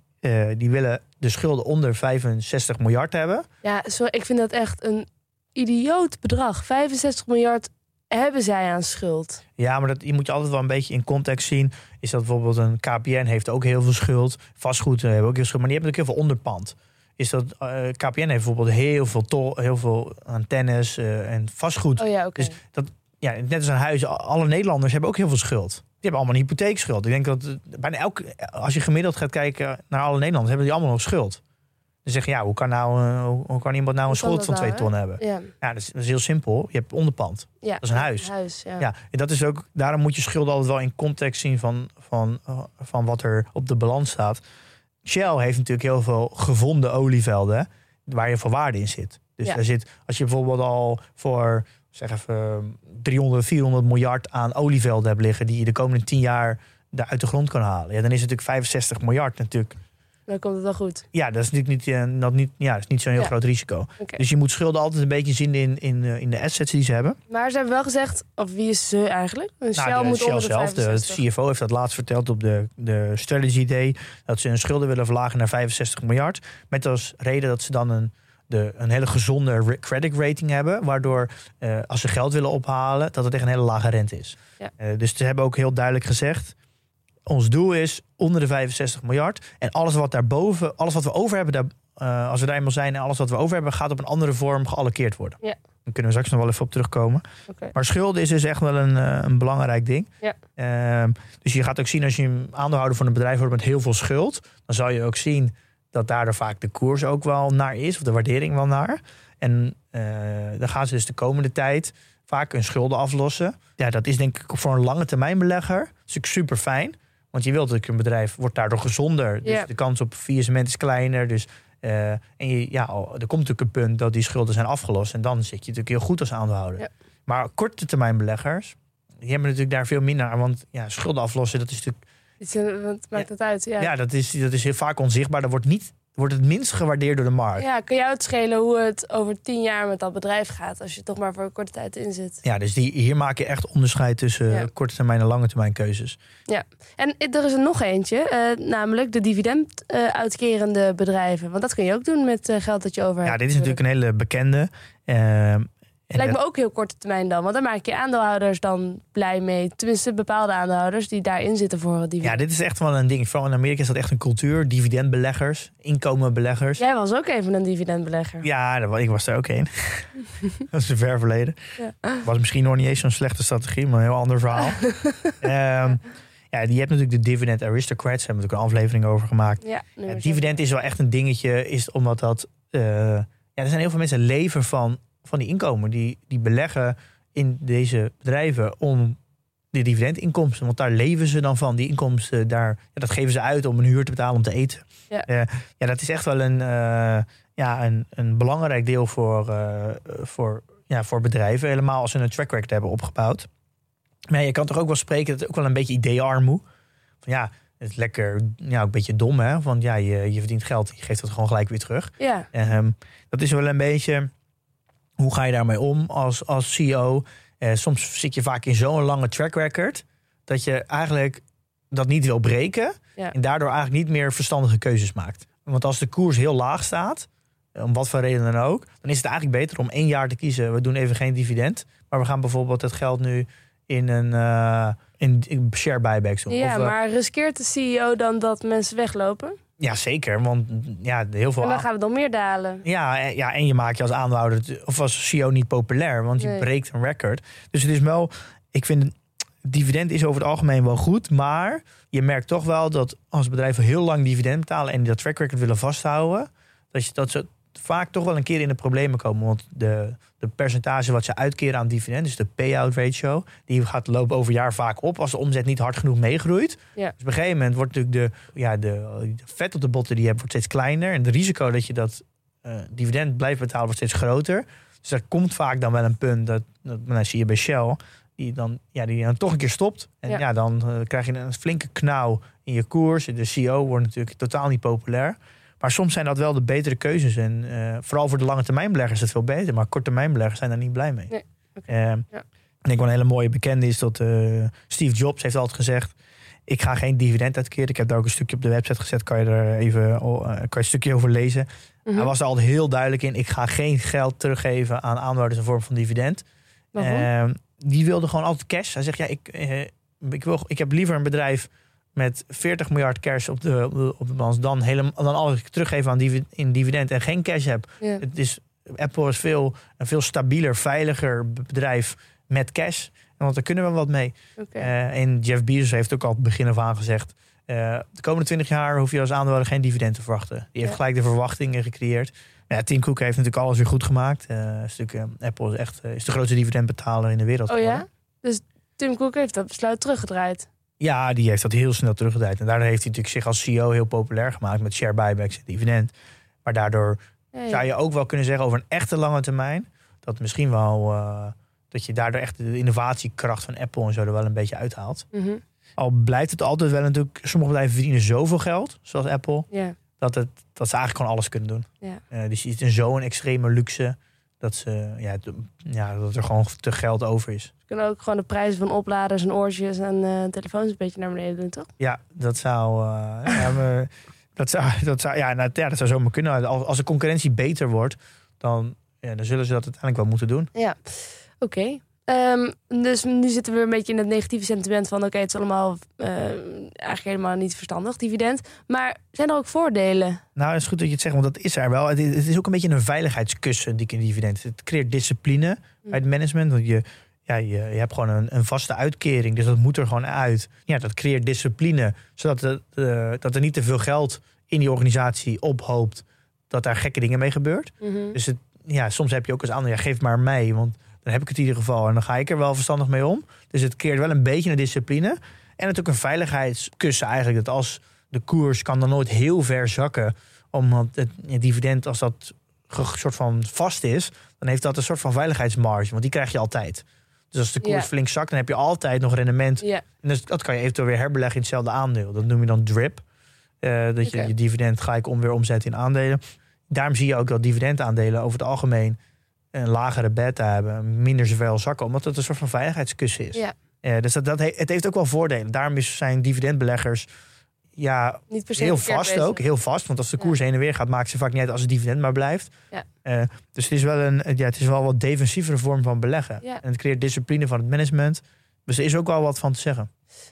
[SPEAKER 2] die willen de schulden onder 65 miljard hebben.
[SPEAKER 1] Ja, sorry, ik vind dat echt een idioot bedrag. 65 miljard hebben zij aan schuld.
[SPEAKER 2] Ja, maar dat, je moet je altijd wel een beetje in context zien. Is dat bijvoorbeeld een KPN heeft ook heel veel schuld. Vastgoed eh, hebben ook heel veel schuld. Maar die hebben ook heel veel onderpand. Is dat eh, KPN heeft bijvoorbeeld heel veel, tol, heel veel antennes eh, en vastgoed.
[SPEAKER 1] Oh ja, oké.
[SPEAKER 2] Dus dat, ja, net als een huis, alle Nederlanders hebben ook heel veel schuld. Die hebben allemaal een hypotheekschuld. Ik denk dat bijna elke, als je gemiddeld gaat kijken naar alle Nederlanders, hebben die allemaal nog schuld. Dan zeg je, ja, hoe kan, nou, eh, hoe- kan iemand nou een
[SPEAKER 1] Hoe
[SPEAKER 2] schuld van
[SPEAKER 1] nou,
[SPEAKER 2] twee ton
[SPEAKER 1] hè?
[SPEAKER 2] hebben?
[SPEAKER 1] ja.
[SPEAKER 2] Ja, dat is, dat is heel simpel. Je hebt onderpand.
[SPEAKER 1] ja,
[SPEAKER 2] Dat is een huis.
[SPEAKER 1] huis ja.
[SPEAKER 2] Ja, en dat is ook, daarom moet je schulden altijd wel in context zien van, van, eh, van wat er op de balans staat. Shell heeft natuurlijk heel veel gevonden olievelden waar je veel waarde in zit. Dus
[SPEAKER 1] Ja.
[SPEAKER 2] daar zit, als je bijvoorbeeld al voor zeg even 300, 400 miljard aan olievelden hebt liggen die je de komende 10 jaar daar uit de grond kan halen. Ja, dan is het natuurlijk 65 miljard natuurlijk.
[SPEAKER 1] Dan komt het wel goed.
[SPEAKER 2] Ja, dat is natuurlijk niet, eh, dat niet, ja, dat is niet zo'n heel
[SPEAKER 1] Ja.
[SPEAKER 2] groot risico. Dus je moet schulden altijd een beetje zien in, in, eh, in de assets die ze hebben.
[SPEAKER 1] Maar ze hebben wel gezegd, of wie is ze eigenlijk? Een Shell
[SPEAKER 2] Nou, de
[SPEAKER 1] moet
[SPEAKER 2] Shell
[SPEAKER 1] onder de
[SPEAKER 2] zelf, de
[SPEAKER 1] 65.
[SPEAKER 2] CFO, heeft dat laatst verteld op de, de Strategy Day. Dat ze hun schulden willen verlagen naar 65 miljard. Met als reden dat ze dan een, de, een hele gezonde re- credit rating hebben. Waardoor eh, als ze geld willen ophalen, dat het tegen een hele lage rente is.
[SPEAKER 1] Ja.
[SPEAKER 2] Dus ze hebben ook heel duidelijk gezegd. Ons doel is onder de 65 miljard. En alles wat daarboven, alles wat we over hebben, daar, eh, als we daar eenmaal zijn en alles wat we over hebben, gaat op een andere vorm geallockeerd worden.
[SPEAKER 1] Ja.
[SPEAKER 2] Daar kunnen we straks nog wel even op terugkomen. Maar schulden is dus echt wel een, eh, een belangrijk ding.
[SPEAKER 1] Ja.
[SPEAKER 2] Ehm, dus je gaat ook zien als je een aandeelhouder van een bedrijf wordt met heel veel schuld, dan zal je ook zien dat daardoor vaak de koers ook wel naar is, of de waardering wel naar. En eh, dan gaan ze dus de komende tijd vaak hun schulden aflossen. Ja, dat is denk ik voor een lange termijn belegger natuurlijk super fijn. Want je wilt dat een bedrijf wordt daardoor gezonder. Dus
[SPEAKER 1] Ja.
[SPEAKER 2] de kans op faillissement is kleiner. Dus, eh, en je, ja, oh, er komt natuurlijk een punt dat die schulden zijn afgelost. En dan zit je natuurlijk heel goed als aandeelhouder.
[SPEAKER 1] Ja.
[SPEAKER 2] Maar korte termijn beleggers, die hebben natuurlijk daar veel minder aan. Want ja, schulden aflossen, dat is natuurlijk
[SPEAKER 1] eh, Wat maakt het uit? Ja.
[SPEAKER 2] ja. dat, is, dat is heel vaak onzichtbaar. Dat wordt, niet, wordt het minst gewaardeerd door de markt.
[SPEAKER 1] Ja, kan jou het schelen hoe het over tien jaar met dat bedrijf gaat... als je toch maar voor een korte tijd in zit?
[SPEAKER 2] Ja, dus die, hier maak je echt onderscheid tussen
[SPEAKER 1] Ja.
[SPEAKER 2] korte termijn en lange termijn keuzes.
[SPEAKER 1] En er is er nog eentje, eh, namelijk de dividend eh, uitkerende bedrijven. Want dat kun je ook doen met eh, geld dat je over
[SPEAKER 2] Ja,
[SPEAKER 1] hebt.
[SPEAKER 2] dit is natuurlijk een hele bekende.
[SPEAKER 1] Lijkt me ook heel korte termijn dan. Want daar maak je aandeelhouders dan blij mee. Tenminste, bepaalde aandeelhouders die daarin zitten voor het
[SPEAKER 2] ja, dit is echt wel een ding. Vooral in Amerika is dat echt een cultuur. Dividendbeleggers, inkomenbeleggers.
[SPEAKER 1] Jij was ook even een dividendbelegger.
[SPEAKER 2] Ja, ik was er ook een. dat is een ver verleden.
[SPEAKER 1] Ja.
[SPEAKER 2] Was misschien nog niet eens zo'n slechte strategie, maar een heel ander verhaal. Ehm, ja, die hebt natuurlijk de Dividend Aristocrats. Daar hebben we natuurlijk een aflevering over gemaakt.
[SPEAKER 1] Ja,
[SPEAKER 2] dividend is wel echt een dingetje, is omdat dat. eh, ja, er zijn heel veel mensen leven van, van die inkomen. Die, die beleggen in deze bedrijven om de dividendinkomsten. Want daar leven ze dan van. Die inkomsten, daar, ja, dat geven ze uit om een huur te betalen om te eten.
[SPEAKER 1] Ja.
[SPEAKER 2] Eh, ja dat is echt wel een, eh, ja, een, een belangrijk deel voor, eh, voor, ja, voor bedrijven. Helemaal als ze een track record hebben opgebouwd. Maar je kan toch ook wel spreken dat het ook wel een beetje ideearmoe. Van ja, het is lekker, ja, ook een beetje dom, hè? Want ja, je, je verdient geld, je geeft het gewoon gelijk weer terug.
[SPEAKER 1] Ja,
[SPEAKER 2] Ehm, dat is wel een beetje, hoe ga je daarmee om als, als CEO? Eh, soms zit je vaak in zo'n lange track record dat je eigenlijk dat niet wil breken
[SPEAKER 1] Ja.
[SPEAKER 2] en daardoor eigenlijk niet meer verstandige keuzes maakt. Want als de koers heel laag staat, om wat voor reden dan ook, dan is het eigenlijk beter om één jaar te kiezen. We doen even geen dividend, maar we gaan bijvoorbeeld het geld nu in een eh, in, in share buybacks doen.
[SPEAKER 1] ja
[SPEAKER 2] Of, eh,
[SPEAKER 1] maar riskeert de CEO dan dat mensen weglopen?
[SPEAKER 2] Ja, zeker. Want ja, heel veel
[SPEAKER 1] En dan
[SPEAKER 2] aan-
[SPEAKER 1] gaan we dan meer dalen.
[SPEAKER 2] Ja, eh, ja, en je maakt je als aandeelhouder of als CEO niet populair, want je
[SPEAKER 1] Nee.
[SPEAKER 2] breekt een record. Dus het is wel, ik vind, dividend is over het algemeen wel goed. Maar je merkt toch wel dat als bedrijven heel lang dividend betalen en dat track record willen vasthouden, dat, je, dat ze vaak toch wel een keer in de problemen komen. Want de, de percentage wat ze uitkeren aan dividend, dus de payout ratio, die gaat lopen over jaar vaak op als de omzet niet hard genoeg meegroeit.
[SPEAKER 1] Ja.
[SPEAKER 2] Dus op een gegeven moment wordt natuurlijk de, ja, de, de vet op de botten die je hebt, wordt steeds kleiner. En het risico dat je dat eh, dividend blijft betalen, wordt steeds groter. Dus er komt vaak dan wel een punt dat, dat nou, zie je bij Shell, die dan, ja, die dan toch een keer stopt. En ja,
[SPEAKER 1] Ja.
[SPEAKER 2] dan eh, krijg je een flinke knauw in je koers. De CEO wordt natuurlijk totaal niet populair. Maar soms zijn dat wel de betere keuzes. En eh, vooral voor de lange termijn beleggers is het veel beter. Maar korte termijn beleggers zijn daar niet blij mee.
[SPEAKER 1] Nee, oké.
[SPEAKER 2] Eh,
[SPEAKER 1] Ja.
[SPEAKER 2] En ik wel een hele mooie bekende is dat eh, Steve Jobs heeft altijd gezegd... ik ga geen dividend uitkeren. Ik heb daar ook een stukje op de website gezet. Kan je er even eh, kan je een stukje over lezen.
[SPEAKER 1] Mhm.
[SPEAKER 2] Hij was er altijd heel duidelijk in. Ik ga geen geld teruggeven aan aandeelhouders in vorm van dividend. Ehm, die wilde gewoon altijd cash. Hij zegt, ja, ik, ik, wil, ik heb liever een bedrijf met 40 miljard cash op de, op de, op de balans... dan, helemaal, dan alles teruggeven aan divi- in dividend en geen cash heb.
[SPEAKER 1] ja.
[SPEAKER 2] Het is, Apple is veel, een veel stabieler, veiliger bedrijf met cash. Want daar kunnen we wat mee. Eh, en Jeff Bezos heeft ook al het begin af aan gezegd... eh, de komende 20 jaar hoef je als aandeelhouder geen dividend te verwachten. Die heeft
[SPEAKER 1] Ja.
[SPEAKER 2] gelijk de verwachtingen gecreëerd. Ja, Tim Cook heeft natuurlijk alles weer goed gemaakt. Eh, Apple is echt is de grootste dividendbetaler in de wereld.
[SPEAKER 1] oh
[SPEAKER 2] geworden.
[SPEAKER 1] ja? Dus Tim Cook heeft dat besluit teruggedraaid.
[SPEAKER 2] Ja, die heeft dat heel snel teruggedraaid. En daardoor heeft hij natuurlijk zich als CEO heel populair gemaakt met share buybacks en dividend. Maar daardoor zou je ook wel kunnen zeggen over een echte lange termijn. Dat misschien wel eh, dat je daardoor echt de innovatiekracht van Apple en zo er wel een beetje uithaalt.
[SPEAKER 1] Mhm.
[SPEAKER 2] Al blijft het altijd wel natuurlijk, sommige bedrijven verdienen zoveel geld, zoals Apple, dat, het, dat ze eigenlijk gewoon alles kunnen doen. Eh, dus je ziet in zo'n extreme luxe dat, ze, ja, ja, dat er gewoon te geld over is.
[SPEAKER 1] Ze kunnen ook gewoon de prijzen van opladers en oortjes en eh, telefoons een beetje naar beneden doen, toch?
[SPEAKER 2] Ja, dat zou. eh, ja, maar dat zou, dat zou, ja, nou, ja, dat zou zomaar kunnen. Als, als de concurrentie beter wordt, dan, ja, dan zullen ze dat uiteindelijk wel moeten doen.
[SPEAKER 1] Ja, oké. Ehm, dus nu zitten we een beetje in het negatieve sentiment van... oké, het is allemaal eh, eigenlijk helemaal niet verstandig, dividend. Maar zijn er ook voordelen?
[SPEAKER 2] Nou, het is goed dat je het zegt, want dat is er wel. Het is, het is ook een beetje een veiligheidskussen, die dividend. Het creëert discipline bij het management. Want je, ja, je, je hebt gewoon een, een vaste uitkering, dus dat moet er gewoon uit. Ja, dat creëert discipline, zodat het, eh, dat er niet te veel geld in die organisatie ophoopt... dat daar gekke dingen mee gebeurt.
[SPEAKER 1] Mhm.
[SPEAKER 2] Dus het, ja, soms heb je ook als ander, ja, geef maar mij, want dan heb ik het in ieder geval en dan ga ik er wel verstandig mee om. Dus het creëert wel een beetje een discipline en natuurlijk een veiligheidskussen eigenlijk. Dat als de koers kan dan nooit heel ver zakken, omdat het, het dividend als dat soort van vast is, dan heeft dat een soort van veiligheidsmarge, want die krijg je altijd. Dus als de koers flink zakt, dan heb je altijd nog rendement. En dus dat kan je eventueel weer herbeleggen in hetzelfde aandeel. Dat noem je dan drip. Eh, dat je je dividend gelijk om weer omzet in aandelen. Daarom zie je ook dat dividendaandelen over het algemeen een lagere beta hebben, minder zoveel zakken, omdat het een soort van veiligheidskussen is.
[SPEAKER 1] Ja.
[SPEAKER 2] Dus dat, dat he- het heeft ook wel voordelen. Daarom is, zijn dividendbeleggers ja,
[SPEAKER 1] niet per se
[SPEAKER 2] heel vast
[SPEAKER 1] bezig.
[SPEAKER 2] ook. Heel vast, want als de
[SPEAKER 1] Ja.
[SPEAKER 2] koers heen en weer gaat, maakt ze vaak niet uit als het dividend maar blijft.
[SPEAKER 1] Ja.
[SPEAKER 2] Eh, dus het is wel een ja, het is wel wat defensievere vorm van beleggen.
[SPEAKER 1] Ja.
[SPEAKER 2] En het creëert discipline van het management. Dus er is ook wel wat van te zeggen.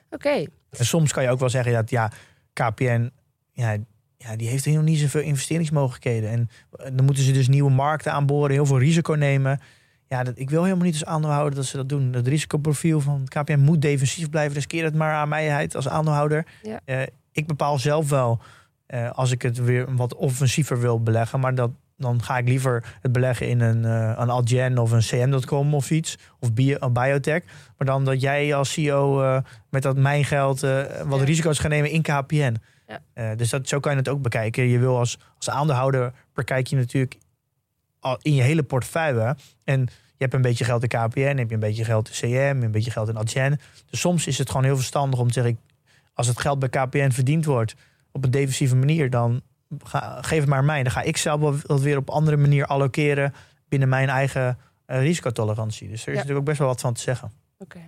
[SPEAKER 1] Oké,
[SPEAKER 2] En soms kan je ook wel zeggen dat ja, KPN, ja, ja, die heeft helemaal niet zoveel investeringsmogelijkheden. En dan moeten ze dus nieuwe markten aanboren, heel veel risico nemen. Ja, dat, ik wil helemaal niet als aandeelhouder dat ze dat doen. Het risicoprofiel van KPN moet defensief blijven. Dus keer het maar aan mijheid als aandeelhouder.
[SPEAKER 1] Ja.
[SPEAKER 2] Eh, ik bepaal zelf wel eh, als ik het weer wat offensiever wil beleggen. Maar dat, dan ga ik liever het beleggen in een, eh een Adyen of een CM.com of iets. Of bio, een biotech. Maar dan dat jij als CEO eh, met dat mijn geld eh, wat
[SPEAKER 1] Ja.
[SPEAKER 2] risico's gaat nemen in KPN.
[SPEAKER 1] Ja.
[SPEAKER 2] Eh, dus dat, zo kan je het ook bekijken. Je wil als, als aandeelhouder bekijk je natuurlijk al in je hele portefeuille. En je hebt een beetje geld in KPN, heb je een beetje geld in CM, een beetje geld in Adyen. Dus soms is het gewoon heel verstandig om te zeggen... als het geld bij KPN verdiend wordt op een defensieve manier... dan ga, geef het maar mij. Dan ga ik zelf dat weer op andere manier allokeren... binnen mijn eigen eh, risicotolerantie. Dus er is
[SPEAKER 1] Ja.
[SPEAKER 2] natuurlijk ook best wel wat van te zeggen.
[SPEAKER 1] oké.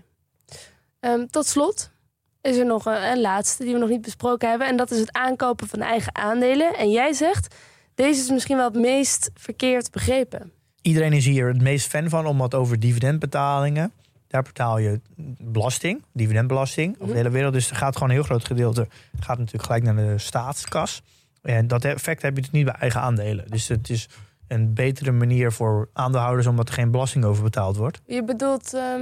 [SPEAKER 1] Ehm, tot slot is er nog een, een laatste die we nog niet besproken hebben. En dat is het aankopen van eigen aandelen. En jij zegt, deze is misschien wel het meest verkeerd begrepen.
[SPEAKER 2] Iedereen is hier het meest fan van, omdat over dividendbetalingen. Daar betaal je belasting, dividendbelasting, over de hele wereld. Dus er gaat gewoon een heel groot gedeelte gaat natuurlijk gelijk naar de staatskas. En dat effect heb je dus niet bij eigen aandelen. Dus het is een betere manier voor aandeelhouders omdat er geen belasting over betaald wordt.
[SPEAKER 1] Je bedoelt, ehm,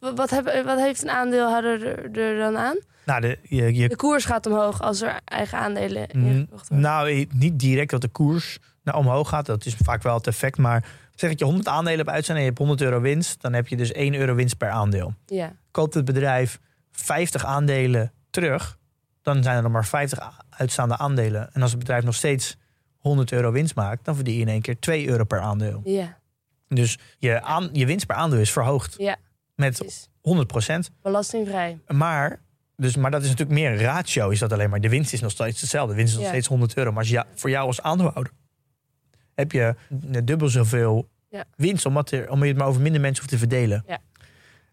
[SPEAKER 1] Wat, heb, wat heeft een aandeelhouder er, er dan aan?
[SPEAKER 2] Nou, de, je, je
[SPEAKER 1] De koers gaat omhoog als er eigen aandelen
[SPEAKER 2] Mm,
[SPEAKER 1] ingekocht worden.
[SPEAKER 2] Nou, niet direct dat de koers naar omhoog gaat. Dat is vaak wel het effect. Maar zeg dat je 100 aandelen hebt uitstaan en je hebt 100 euro winst. Dan heb je dus 1 euro winst per aandeel.
[SPEAKER 1] Ja,
[SPEAKER 2] Koopt het bedrijf 50 aandelen terug. Dan zijn er nog maar 50 a- uitstaande aandelen. En als het bedrijf nog steeds 100 euro winst maakt. Dan verdien je in één keer 2 euro per aandeel.
[SPEAKER 1] ja,
[SPEAKER 2] Dus je, aan, je winst per aandeel is verhoogd.
[SPEAKER 1] ja.
[SPEAKER 2] Met
[SPEAKER 1] precies.
[SPEAKER 2] 100%
[SPEAKER 1] Belastingvrij.
[SPEAKER 2] Maar, dus, maar dat is natuurlijk meer een ratio. Is dat alleen maar. De winst is nog steeds hetzelfde. De winst is nog
[SPEAKER 1] Ja.
[SPEAKER 2] steeds 100 euro. Maar als je, voor jou als aandeelhouder heb je net dubbel zoveel
[SPEAKER 1] Ja.
[SPEAKER 2] winst. Omdat, er, omdat je het maar over minder mensen hoeft te verdelen.
[SPEAKER 1] Ja.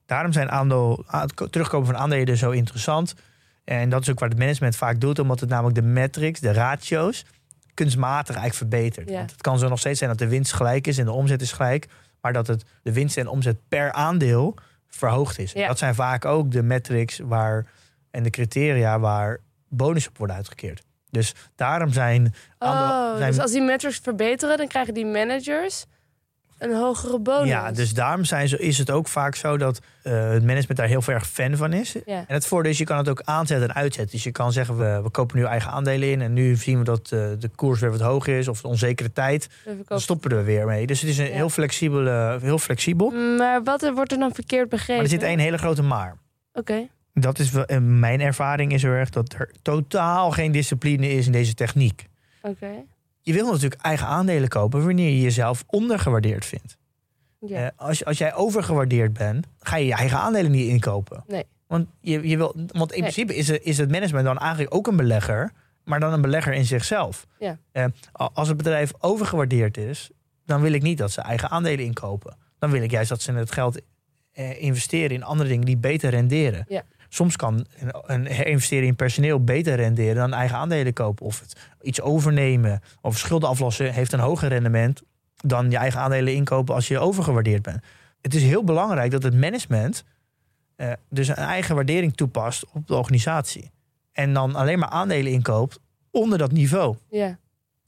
[SPEAKER 2] Daarom zijn aandeel, het van aandelen zo interessant. En dat is ook wat het management vaak doet. Omdat het namelijk de metrics, de ratio's, kunstmatig eigenlijk verbetert.
[SPEAKER 1] Ja.
[SPEAKER 2] Want het kan zo nog steeds zijn dat de winst gelijk is en de omzet is gelijk. Maar dat het, de winst en omzet per aandeel verhoogd is.
[SPEAKER 1] Ja.
[SPEAKER 2] Dat zijn vaak ook de metrics waar, en de criteria waar bonus op worden uitgekeerd. Dus daarom zijn,
[SPEAKER 1] Oh,
[SPEAKER 2] zijn
[SPEAKER 1] dus als die metrics verbeteren, dan krijgen die managers een hogere bonus.
[SPEAKER 2] ja, dus daarom zijn ze, is het ook vaak zo dat eh, het management daar heel erg fan van is.
[SPEAKER 1] Ja.
[SPEAKER 2] En het voordeel is, je kan het ook aanzetten en uitzetten. Dus je kan zeggen, we, we kopen nu eigen aandelen in. En nu zien we dat eh, de koers weer wat hoger is. Of de onzekere tijd. Dan stoppen we er weer mee. Dus het is een
[SPEAKER 1] Ja.
[SPEAKER 2] heel, flexibel, eh, heel flexibel.
[SPEAKER 1] Maar wat er- wordt er dan verkeerd begrepen?
[SPEAKER 2] Maar er zit één hele grote maar.
[SPEAKER 1] Oké,
[SPEAKER 2] Dat is wel, en mijn ervaring is heel erg dat er totaal geen discipline is in deze techniek.
[SPEAKER 1] oké.
[SPEAKER 2] Je wil natuurlijk eigen aandelen kopen wanneer je jezelf ondergewaardeerd vindt.
[SPEAKER 1] Ja.
[SPEAKER 2] Eh, als, als jij overgewaardeerd bent, ga je je eigen aandelen niet inkopen.
[SPEAKER 1] Nee.
[SPEAKER 2] Want, je, je wil, want in
[SPEAKER 1] Nee.
[SPEAKER 2] principe is, het- is het management dan eigenlijk ook een belegger, maar dan een belegger in zichzelf.
[SPEAKER 1] Ja.
[SPEAKER 2] Eh, als het bedrijf overgewaardeerd is, dan wil ik niet dat ze eigen aandelen inkopen. Dan wil ik juist dat ze het geld eh, investeren in andere dingen die beter renderen.
[SPEAKER 1] Ja.
[SPEAKER 2] Soms kan een, een herinvesteren in personeel beter renderen dan eigen aandelen kopen. Of het iets overnemen of schulden aflossen heeft een hoger rendement dan je eigen aandelen inkopen als je overgewaardeerd bent. Het is heel belangrijk dat het management eh, dus een eigen waardering toepast op de organisatie. En dan alleen maar aandelen inkoopt onder dat niveau.
[SPEAKER 1] ja.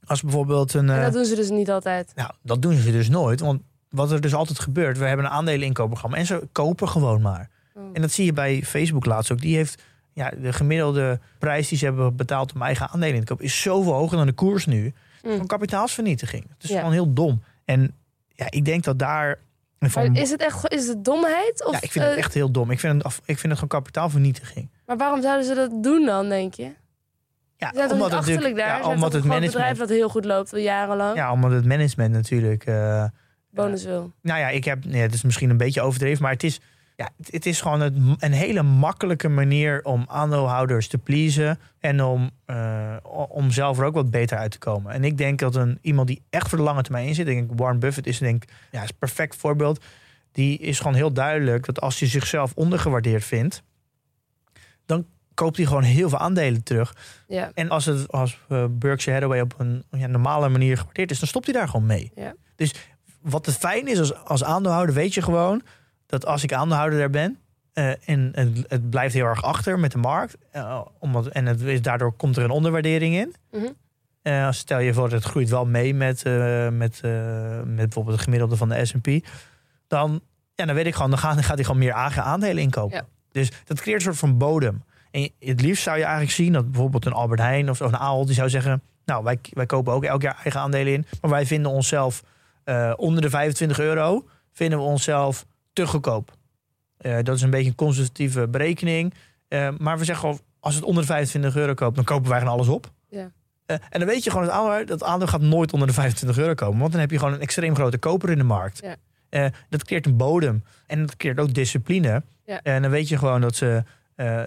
[SPEAKER 2] Als bijvoorbeeld een.
[SPEAKER 1] En
[SPEAKER 2] eh,
[SPEAKER 1] dat doen ze dus niet altijd.
[SPEAKER 2] nou, dat doen ze dus nooit. Want wat er dus altijd gebeurt, we hebben een aandeleninkoopprogramma en ze kopen gewoon maar.
[SPEAKER 1] Oh.
[SPEAKER 2] En dat zie je bij Facebook laatst ook. Die heeft ja, de gemiddelde prijs die ze hebben betaald om eigen aandelen in te kopen, is zoveel hoger dan de koers nu.
[SPEAKER 1] Mm.
[SPEAKER 2] Van kapitaalsvernietiging. Het is
[SPEAKER 1] Ja.
[SPEAKER 2] gewoon heel dom. En ja, ik denk dat daar. Van,
[SPEAKER 1] is het echt is het domheid? Of,
[SPEAKER 2] ja, ik vind het
[SPEAKER 1] eh,
[SPEAKER 2] echt heel dom. Ik vind het, ik vind het gewoon kapitaalvernietiging.
[SPEAKER 1] Maar waarom zouden ze dat doen dan, denk je?
[SPEAKER 2] Ja,
[SPEAKER 1] zijn niet
[SPEAKER 2] het natuurlijk-
[SPEAKER 1] daar?
[SPEAKER 2] ja, omdat het
[SPEAKER 1] een groot bedrijf
[SPEAKER 2] management.
[SPEAKER 1] dat heel goed loopt al jarenlang.
[SPEAKER 2] Ja, omdat het management natuurlijk. eh,
[SPEAKER 1] Bonus wil.
[SPEAKER 2] Nou ja, ik heb, nee, het is misschien een beetje overdreven, maar het is, ja, het, het is gewoon een hele makkelijke manier om aandeelhouders te pleasen en om, eh, om zelf er ook wat beter uit te komen. En ik denk dat een, iemand die echt voor de lange termijn in zit, denk ik, Warren Buffett is denk ja, is een perfect voorbeeld. Die is gewoon heel duidelijk dat als hij zichzelf ondergewaardeerd vindt, dan koopt hij gewoon heel veel aandelen terug.
[SPEAKER 1] Ja.
[SPEAKER 2] En als het als eh, Berkshire Hathaway op een ja, normale manier gewaardeerd is, dan stopt hij daar gewoon mee.
[SPEAKER 1] Ja.
[SPEAKER 2] Dus wat het fijn is als, als aandeelhouder, weet je gewoon dat als ik aandeelhouder daar ben eh, en het, het blijft heel erg achter met de markt, eh, omdat, en het is, daardoor komt er een onderwaardering in. Als stel je voor, het groeit wel mee met, met, met bijvoorbeeld het gemiddelde van de S&P, dan, ja, dan weet ik gewoon, dan gaat, dan gaat hij gewoon meer eigen aandelen inkopen.
[SPEAKER 1] Ja.
[SPEAKER 2] Dus dat creëert een soort van bodem. En het liefst zou je eigenlijk zien dat bijvoorbeeld een Albert Heijn of, of een Ahold, die zou zeggen, nou, wij, wij kopen ook elk jaar eigen aandelen in, maar wij vinden onszelf onder de 25 euro, vinden we onszelf te goedkoop. Eh, dat is een beetje een conservatieve berekening. Eh, maar we zeggen gewoon, als het onder de 25 euro koopt, dan kopen wij gewoon alles op.
[SPEAKER 1] Ja.
[SPEAKER 2] Eh, en dan weet je gewoon, dat aandeel, dat aandeel gaat nooit onder de 25 euro komen. Want dan heb je gewoon een extreem grote koper in de markt.
[SPEAKER 1] Ja.
[SPEAKER 2] Dat creëert een bodem. En dat creëert ook discipline.
[SPEAKER 1] Ja.
[SPEAKER 2] En dan weet je gewoon dat ze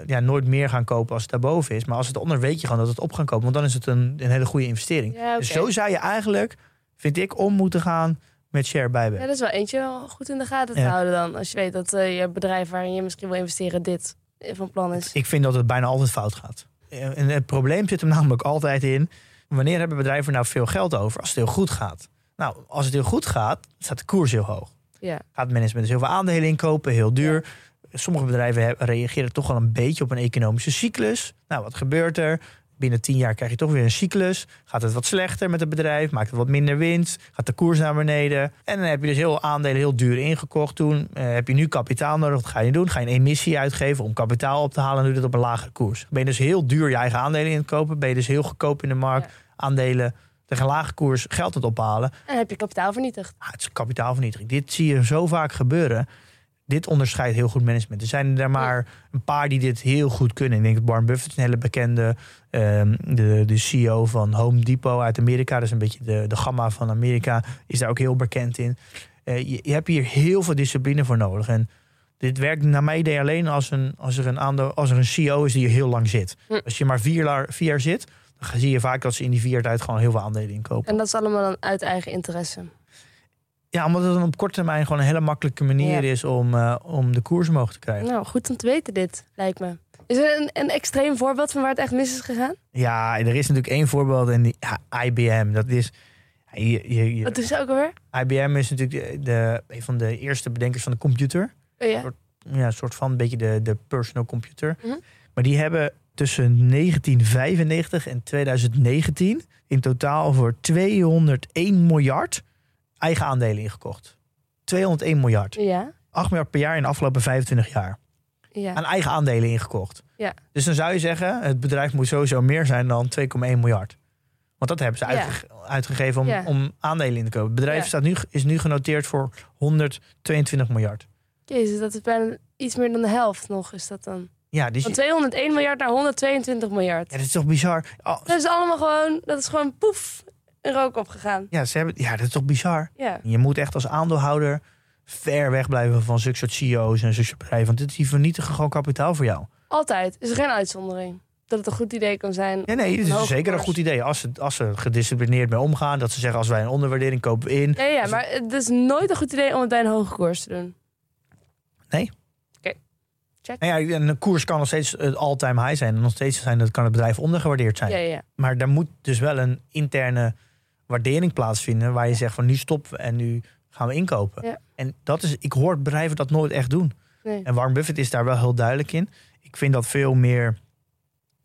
[SPEAKER 2] ja, nooit meer gaan kopen als het daarboven is. Maar als het onder weet je gewoon dat het op gaan kopen. Want dan is het een, een hele goede investering.
[SPEAKER 1] Ja.
[SPEAKER 2] Dus zo zou je eigenlijk, vind ik, om moeten gaan met share
[SPEAKER 1] Ja,
[SPEAKER 2] buyback.
[SPEAKER 1] dat is wel eentje wel goed in de gaten te
[SPEAKER 2] Ja.
[SPEAKER 1] houden dan. Als je weet dat eh, je bedrijf waarin je misschien wil investeren dit van plan is.
[SPEAKER 2] Ik vind dat het bijna altijd fout gaat. En het probleem zit er namelijk altijd in... wanneer hebben bedrijven nou veel geld over als het heel goed gaat? Nou, als het heel goed gaat, staat de koers heel hoog.
[SPEAKER 1] Ja.
[SPEAKER 2] Gaat management dus heel veel aandelen inkopen, heel duur. Sommige bedrijven reageren toch wel een beetje op een economische cyclus. Nou, wat gebeurt er? Binnen tien jaar krijg je toch weer een cyclus. Gaat het wat slechter met het bedrijf, maakt het wat minder winst, gaat de koers naar beneden. En dan heb je dus heel aandelen heel duur ingekocht toen. Eh, heb je nu kapitaal nodig, wat ga je doen? Ga je een emissie uitgeven om kapitaal op te halen en doe je dat op een lagere koers. Ben je dus heel duur je eigen aandelen in het kopen, ben je dus heel goedkoop in de markt
[SPEAKER 1] Ja.
[SPEAKER 2] aandelen tegen lage koers geld het ophalen.
[SPEAKER 1] En heb je kapitaal vernietigd.
[SPEAKER 2] Ah, het is kapitaalvernietiging. Dit zie je zo vaak gebeuren. Dit onderscheidt heel goed management. Er zijn er maar een paar die dit heel goed kunnen. Ik denk dat Warren Buffett een hele bekende. ehm, de, de CEO van Home Depot uit Amerika. Dat is een beetje de, de gamma van Amerika. Is daar ook heel bekend in. Eh, je, je hebt hier heel veel discipline voor nodig. En dit werkt naar mijn idee alleen als, een, als, er een aandeel, als er een CEO is die hier heel lang zit.
[SPEAKER 1] Hm.
[SPEAKER 2] Als je maar vier, jaar- vier jaar zit, dan zie je vaak dat ze in die vier jaar tijd gewoon heel veel aandelen inkopen.
[SPEAKER 1] En dat is allemaal dan uit eigen interesse.
[SPEAKER 2] Ja, omdat het dan op korte termijn gewoon een hele makkelijke manier
[SPEAKER 1] Ja.
[SPEAKER 2] is om, eh, om de koers omhoog te krijgen.
[SPEAKER 1] Nou, goed om te weten dit, lijkt me. Is er een, een extreem voorbeeld van waar het echt mis is gegaan?
[SPEAKER 2] Ja, er is natuurlijk één voorbeeld en die ja, IBM. Dat is. je, je, je-
[SPEAKER 1] Wat is ook alweer?
[SPEAKER 2] IBM is natuurlijk de, de, een van de eerste bedenkers van de computer.
[SPEAKER 1] Oh ja.
[SPEAKER 2] Ja, een soort van een beetje de, de personal computer.
[SPEAKER 1] Mhm.
[SPEAKER 2] Maar die hebben tussen 1995 en 2019 in totaal voor 201 miljard eigen aandelen ingekocht. 201 miljard.
[SPEAKER 1] Ja.
[SPEAKER 2] 8 miljard per jaar in de afgelopen 25 jaar.
[SPEAKER 1] Ja.
[SPEAKER 2] aan eigen aandelen ingekocht.
[SPEAKER 1] Ja.
[SPEAKER 2] Dus dan zou je zeggen, het bedrijf moet sowieso meer zijn dan 2,1 miljard. Want dat hebben ze uitge- uitgegeven om, om aandelen in te kopen. Het bedrijf staat nu, is nu genoteerd voor 122 miljard.
[SPEAKER 1] Jezus, dat is bijna iets meer dan de helft nog, is dat dan?
[SPEAKER 2] Ja, dus
[SPEAKER 1] Van
[SPEAKER 2] je-
[SPEAKER 1] 201 miljard naar 122 miljard.
[SPEAKER 2] ja, dat is toch bizar? Oh,
[SPEAKER 1] Dat is allemaal gewoon, dat is gewoon poef, in rook opgegaan.
[SPEAKER 2] ja, ze hebben, ja, dat is toch bizar?
[SPEAKER 1] Ja.
[SPEAKER 2] Je moet echt als aandeelhouder ver weg blijven van zulke soort CEO's en zulke soort bedrijven. Want dit is die vernietigen gewoon kapitaal voor jou.
[SPEAKER 1] Altijd. Is er geen uitzondering. Dat het een goed idee kan zijn.
[SPEAKER 2] Ja, nee, het
[SPEAKER 1] Een
[SPEAKER 2] is zeker een goed idee. Als ze, als ze gedisciplineerd mee omgaan. Dat ze zeggen, als wij een onderwaardering kopen we in.
[SPEAKER 1] Ja, ja, maar het is nooit een goed idee om het bij een hoge koers te doen.
[SPEAKER 2] Nou ja, een koers kan nog steeds het all-time high zijn. En nog steeds zijn, dat kan het bedrijf ondergewaardeerd zijn.
[SPEAKER 1] Ja, ja.
[SPEAKER 2] Maar daar moet dus wel een interne waardering plaatsvinden. Waar je zegt van nu stoppen en nu gaan we inkopen.
[SPEAKER 1] Ja.
[SPEAKER 2] En dat is, ik hoor bedrijven dat nooit echt doen.
[SPEAKER 1] Nee.
[SPEAKER 2] En Warren Buffett is daar wel heel duidelijk in. Ik vind dat veel meer,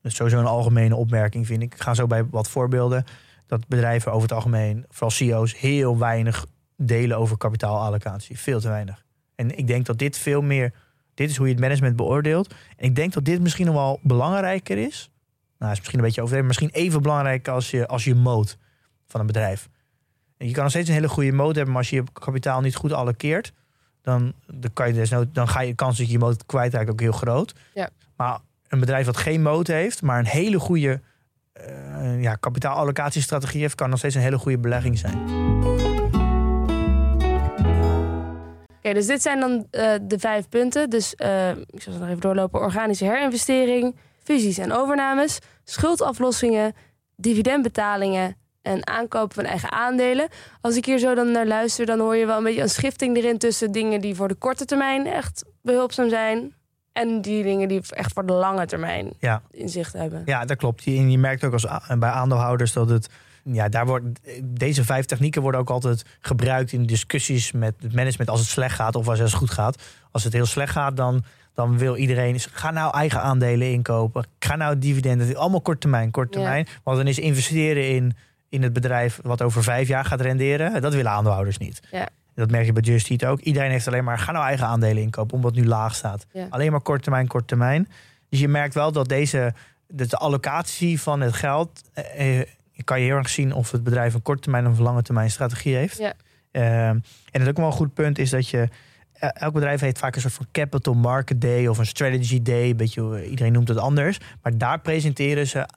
[SPEAKER 2] dat is sowieso een algemene opmerking vind ik. Ik ga zo bij wat voorbeelden. Dat bedrijven over het algemeen, vooral CEO's, heel weinig delen over kapitaalallocatie. Veel te weinig. En ik denk dat dit veel meer, dit is hoe je het management beoordeelt. En ik denk dat dit misschien nog wel belangrijker is. Nou, is misschien een beetje overdreven, misschien even belangrijk als je, als je moot van een bedrijf. En je kan nog steeds een hele goede moot hebben, maar als je je kapitaal niet goed allokeert, dan, dan, kan je desnood, dan ga je de kans dat je je moot kwijtraakt ook heel groot.
[SPEAKER 1] Ja.
[SPEAKER 2] Maar een bedrijf dat geen moot heeft, maar een hele goede eh, ja, kapitaalallocatiestrategie heeft, kan nog steeds een hele goede belegging zijn.
[SPEAKER 1] Oké, dus dit zijn dan eh, de vijf punten. Dus eh, ik zal ze nog even doorlopen. Organische herinvestering, fusies en overnames, schuldaflossingen, dividendbetalingen en aankopen van eigen aandelen. Als ik hier zo dan naar luister, dan hoor je wel een beetje een schifting erin tussen dingen die voor de korte termijn echt behulpzaam zijn en die dingen die echt voor de lange termijn
[SPEAKER 2] Ja.
[SPEAKER 1] inzicht hebben.
[SPEAKER 2] Ja, dat klopt. Je, je merkt ook als, bij aandeelhouders dat het. Ja, daar wordt, deze vijf technieken worden ook altijd gebruikt in discussies met het management als het slecht gaat of als het goed gaat. Als het heel slecht gaat, dan, dan wil iedereen. Ga nou eigen aandelen inkopen. Ga nou dividenden. Allemaal kort termijn, kort
[SPEAKER 1] Ja.
[SPEAKER 2] termijn. Want dan is investeren in, in het bedrijf wat over vijf jaar gaat renderen. Dat willen aandeelhouders niet.
[SPEAKER 1] Ja.
[SPEAKER 2] Dat merk je bij Just Eat ook. Iedereen heeft alleen maar, ga nou eigen aandelen inkopen, omdat het nu laag staat.
[SPEAKER 1] Ja.
[SPEAKER 2] Alleen maar kort termijn, kort termijn. Dus je merkt wel dat deze, dat de allocatie van het geld, eh, eh, kan je heel erg zien of het bedrijf een korte termijn of een lange termijn strategie heeft.
[SPEAKER 1] Ja.
[SPEAKER 2] Ehm, en het ook wel een goed punt is dat je, eh, elk bedrijf heeft vaak een soort van capital market day of een strategy day. Een beetje, eh, iedereen noemt het anders. Maar daar presenteren ze,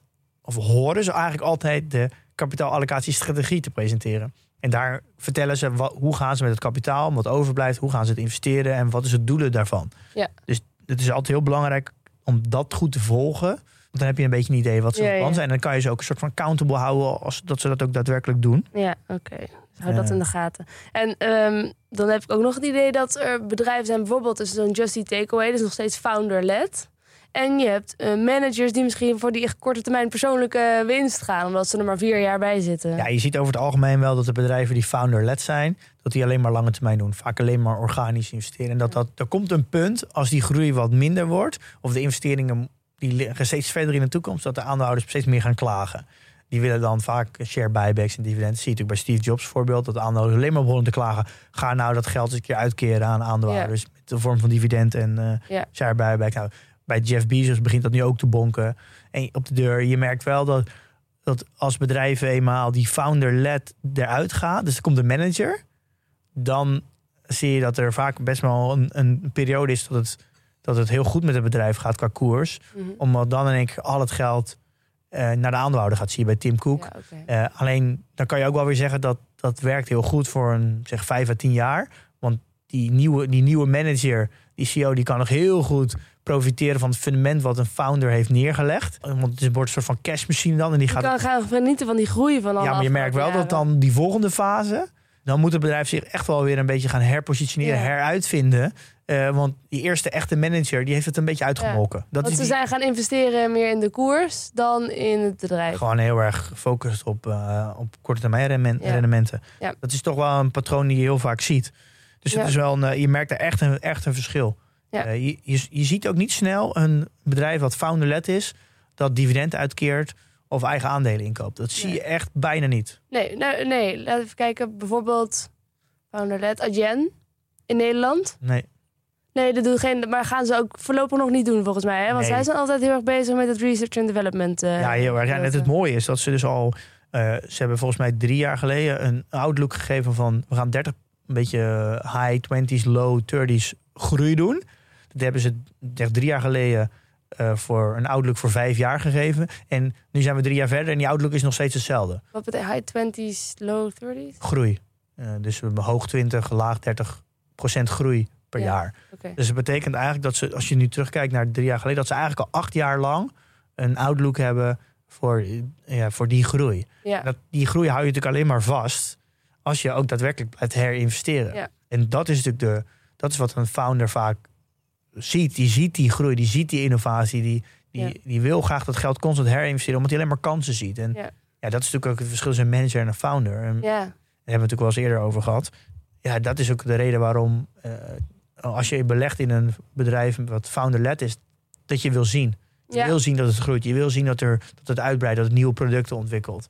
[SPEAKER 2] of horen ze eigenlijk altijd de kapitaalallocatiestrategie te presenteren. En daar vertellen ze wat, hoe gaan ze met het kapitaal, wat overblijft, hoe gaan ze het investeren en wat is het doelen daarvan.
[SPEAKER 1] Ja.
[SPEAKER 2] Dus het is altijd heel belangrijk om dat goed te volgen. Want dan heb je een beetje een idee wat ze
[SPEAKER 1] Ja,
[SPEAKER 2] van plan zijn. En dan kan je ze ook een soort van accountable houden als dat ze dat ook daadwerkelijk doen.
[SPEAKER 1] Ja, oké. Dus hou dat
[SPEAKER 2] Ja.
[SPEAKER 1] in de gaten. En ehm, dan heb ik ook nog het idee dat er bedrijven zijn, bijvoorbeeld dus zo'n Just Eat Takeaway, dat is nog steeds founder-led. En je hebt eh, managers die misschien voor die korte termijn persoonlijke winst gaan, omdat ze er maar vier jaar bij zitten.
[SPEAKER 2] Ja, je ziet over het algemeen wel dat de bedrijven die founder-led zijn, dat die alleen maar lange termijn doen. Vaak alleen maar organisch investeren. En dat, dat er komt een punt als die groei wat minder wordt, of de investeringen die liggen steeds verder in de toekomst dat de aandeelhouders steeds meer gaan klagen. Die willen dan vaak share buybacks en dividenden. Dat zie je natuurlijk bij Steve Jobs voorbeeld. Dat de aandeelhouders alleen maar begonnen te klagen. Ga nou dat geld eens een keer uitkeren aan aandeelhouders. Met de vorm van dividend en eh,
[SPEAKER 1] Ja.
[SPEAKER 2] share buyback. Nou, bij Jeff Bezos begint dat nu ook te bonken. En op de deur, je merkt wel dat, dat als bedrijven eenmaal die founder-led eruit gaat. Dus er komt een manager. Dan zie je dat er vaak best wel een, een periode is dat het, dat het heel goed met het bedrijf gaat qua koers.
[SPEAKER 1] Mhm.
[SPEAKER 2] Omdat dan in één keer al het geld eh, naar de aandeelhouder gaat. Zie je bij Tim Cook.
[SPEAKER 1] Ja.
[SPEAKER 2] Eh, alleen dan kan je ook wel weer zeggen dat dat werkt heel goed voor een zeg vijf à tien jaar. Want die nieuwe, die nieuwe manager, die CEO, die kan nog heel goed profiteren van het fundament wat een founder heeft neergelegd. Want het wordt een soort van cashmachine dan. En die
[SPEAKER 1] Je
[SPEAKER 2] gaat.
[SPEAKER 1] kan gaan genieten van die groei van alle
[SPEAKER 2] Ja, maar je merkt wel dat dan die volgende fase. Dan moet het bedrijf zich echt wel weer een beetje gaan herpositioneren,
[SPEAKER 1] Ja.
[SPEAKER 2] heruitvinden. Eh, want die eerste echte manager, die heeft het een beetje uitgemolken. Dat
[SPEAKER 1] Want
[SPEAKER 2] is
[SPEAKER 1] ze
[SPEAKER 2] die-
[SPEAKER 1] zijn gaan investeren meer in de koers dan in het bedrijf.
[SPEAKER 2] Gewoon heel erg gefocust op, eh, op korte termijn
[SPEAKER 1] Ja.
[SPEAKER 2] rendementen.
[SPEAKER 1] Ja.
[SPEAKER 2] Dat is toch wel een patroon die je heel vaak ziet. Dus het is wel een, eh, je merkt er echt een, echt een verschil.
[SPEAKER 1] Ja.
[SPEAKER 2] Eh, je, je, je ziet ook niet snel een bedrijf wat founder-led is, dat dividend uitkeert of eigen aandelen inkoopt. Dat zie
[SPEAKER 1] Nee.
[SPEAKER 2] je echt bijna niet.
[SPEAKER 1] Nee, nou, nee, laten we even kijken. Bijvoorbeeld Founderlet, Adyen in Nederland.
[SPEAKER 2] Nee.
[SPEAKER 1] Nee, dat doen geen, maar gaan ze ook voorlopig nog niet doen volgens mij. Hè? Want
[SPEAKER 2] Nee.
[SPEAKER 1] zij zijn altijd heel erg bezig met het research en development. eh,
[SPEAKER 2] ja, heel erg. Ja, net het mooie is dat ze dus al, eh, ze hebben volgens mij drie jaar geleden een outlook gegeven van we gaan 30, een beetje high 20s, low 30s groei doen. Dat hebben ze echt drie jaar geleden eh, voor een outlook voor vijf jaar gegeven. En nu zijn we drie jaar verder en die outlook is nog steeds hetzelfde.
[SPEAKER 1] Wat betekent high 20s, low 30s?
[SPEAKER 2] Groei. Eh, dus we hebben hoog 20, laag 30 procent groei per
[SPEAKER 1] Ja.
[SPEAKER 2] jaar. Dus dat betekent eigenlijk dat ze, als je nu terugkijkt naar drie jaar geleden, dat ze eigenlijk al acht jaar lang een outlook hebben voor, ja, voor die groei.
[SPEAKER 1] Ja.
[SPEAKER 2] Dat, die groei hou je natuurlijk alleen maar vast als je ook daadwerkelijk blijft herinvesteren.
[SPEAKER 1] Ja.
[SPEAKER 2] En dat is natuurlijk de, dat is wat een founder vaak ziet. Die ziet die groei, die ziet die innovatie, die, die,
[SPEAKER 1] Ja.
[SPEAKER 2] die wil graag dat geld constant herinvesteren, omdat hij alleen maar kansen ziet. En
[SPEAKER 1] Ja.
[SPEAKER 2] ja. dat is natuurlijk ook het verschil tussen een manager en een founder. En
[SPEAKER 1] ja.
[SPEAKER 2] daar hebben we het natuurlijk wel eens eerder over gehad. Ja, dat is ook de reden waarom eh, als je belegt in een bedrijf wat founder-led is, dat je wil zien. Je
[SPEAKER 1] Ja.
[SPEAKER 2] wil zien dat het groeit. Je wil zien dat, er, dat het uitbreidt, dat het nieuwe producten ontwikkelt.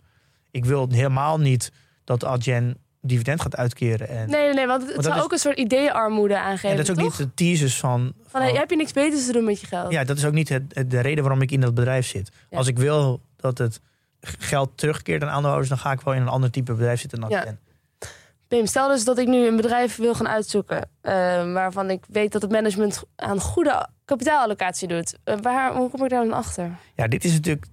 [SPEAKER 2] Ik wil helemaal niet dat Adyen dividend gaat uitkeren. En,
[SPEAKER 1] Nee, nee, nee, want het
[SPEAKER 2] dat
[SPEAKER 1] zou
[SPEAKER 2] is-
[SPEAKER 1] ook een soort ideeënarmoede aangeven,
[SPEAKER 2] en dat is ook
[SPEAKER 1] toch?
[SPEAKER 2] niet de teases van...
[SPEAKER 1] Van, heb je niks beters te doen met je geld?
[SPEAKER 2] ja, dat is ook niet het, het- de reden waarom ik in dat bedrijf zit.
[SPEAKER 1] Ja.
[SPEAKER 2] Als ik wil dat het geld terugkeert aan aandeelhouders... dan ga ik wel in een ander type bedrijf zitten dan
[SPEAKER 1] Ja.
[SPEAKER 2] Adyen.
[SPEAKER 1] Pim, stel dus dat ik nu een bedrijf wil gaan uitzoeken... eh, waarvan ik weet dat het management aan goede kapitaalallocatie doet. Eh, waar, hoe kom ik daar dan achter?
[SPEAKER 2] Ja, dit is natuurlijk.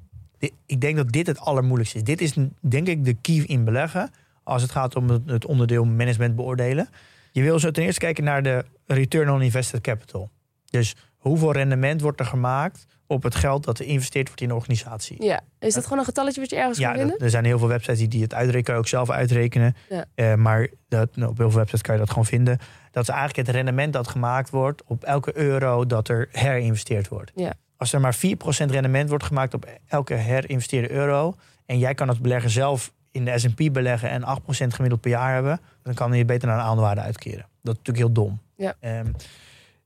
[SPEAKER 2] Ik denk dat dit het allermoeilijkste is. Dit is denk ik de key in beleggen. Als het gaat om het, onderdeel management beoordelen. Je wil zo ten eerste kijken naar de return on invested capital. Dus hoeveel rendement wordt er gemaakt op het geld dat er geïnvesteerd wordt in de organisatie.
[SPEAKER 1] Ja, is dat gewoon een getalletje wat je ergens
[SPEAKER 2] Ja,
[SPEAKER 1] kan vinden?
[SPEAKER 2] dat- er zijn heel veel websites die, die het uitrekenen, kan je ook zelf uitrekenen.
[SPEAKER 1] Ja.
[SPEAKER 2] Eh, maar dat, nou, op heel veel websites kan je dat gewoon vinden. Dat is eigenlijk het rendement dat gemaakt wordt op elke euro dat er herinvesteerd wordt.
[SPEAKER 1] Ja.
[SPEAKER 2] Als er maar 4% rendement wordt gemaakt op elke herinvesteerde euro. en jij kan het beleggen zelf in de SP beleggen en 8% gemiddeld per jaar hebben. dan kan je beter naar een aandeelwaarde uitkeren. Dat is natuurlijk heel dom.
[SPEAKER 1] Ja.
[SPEAKER 2] Ehm,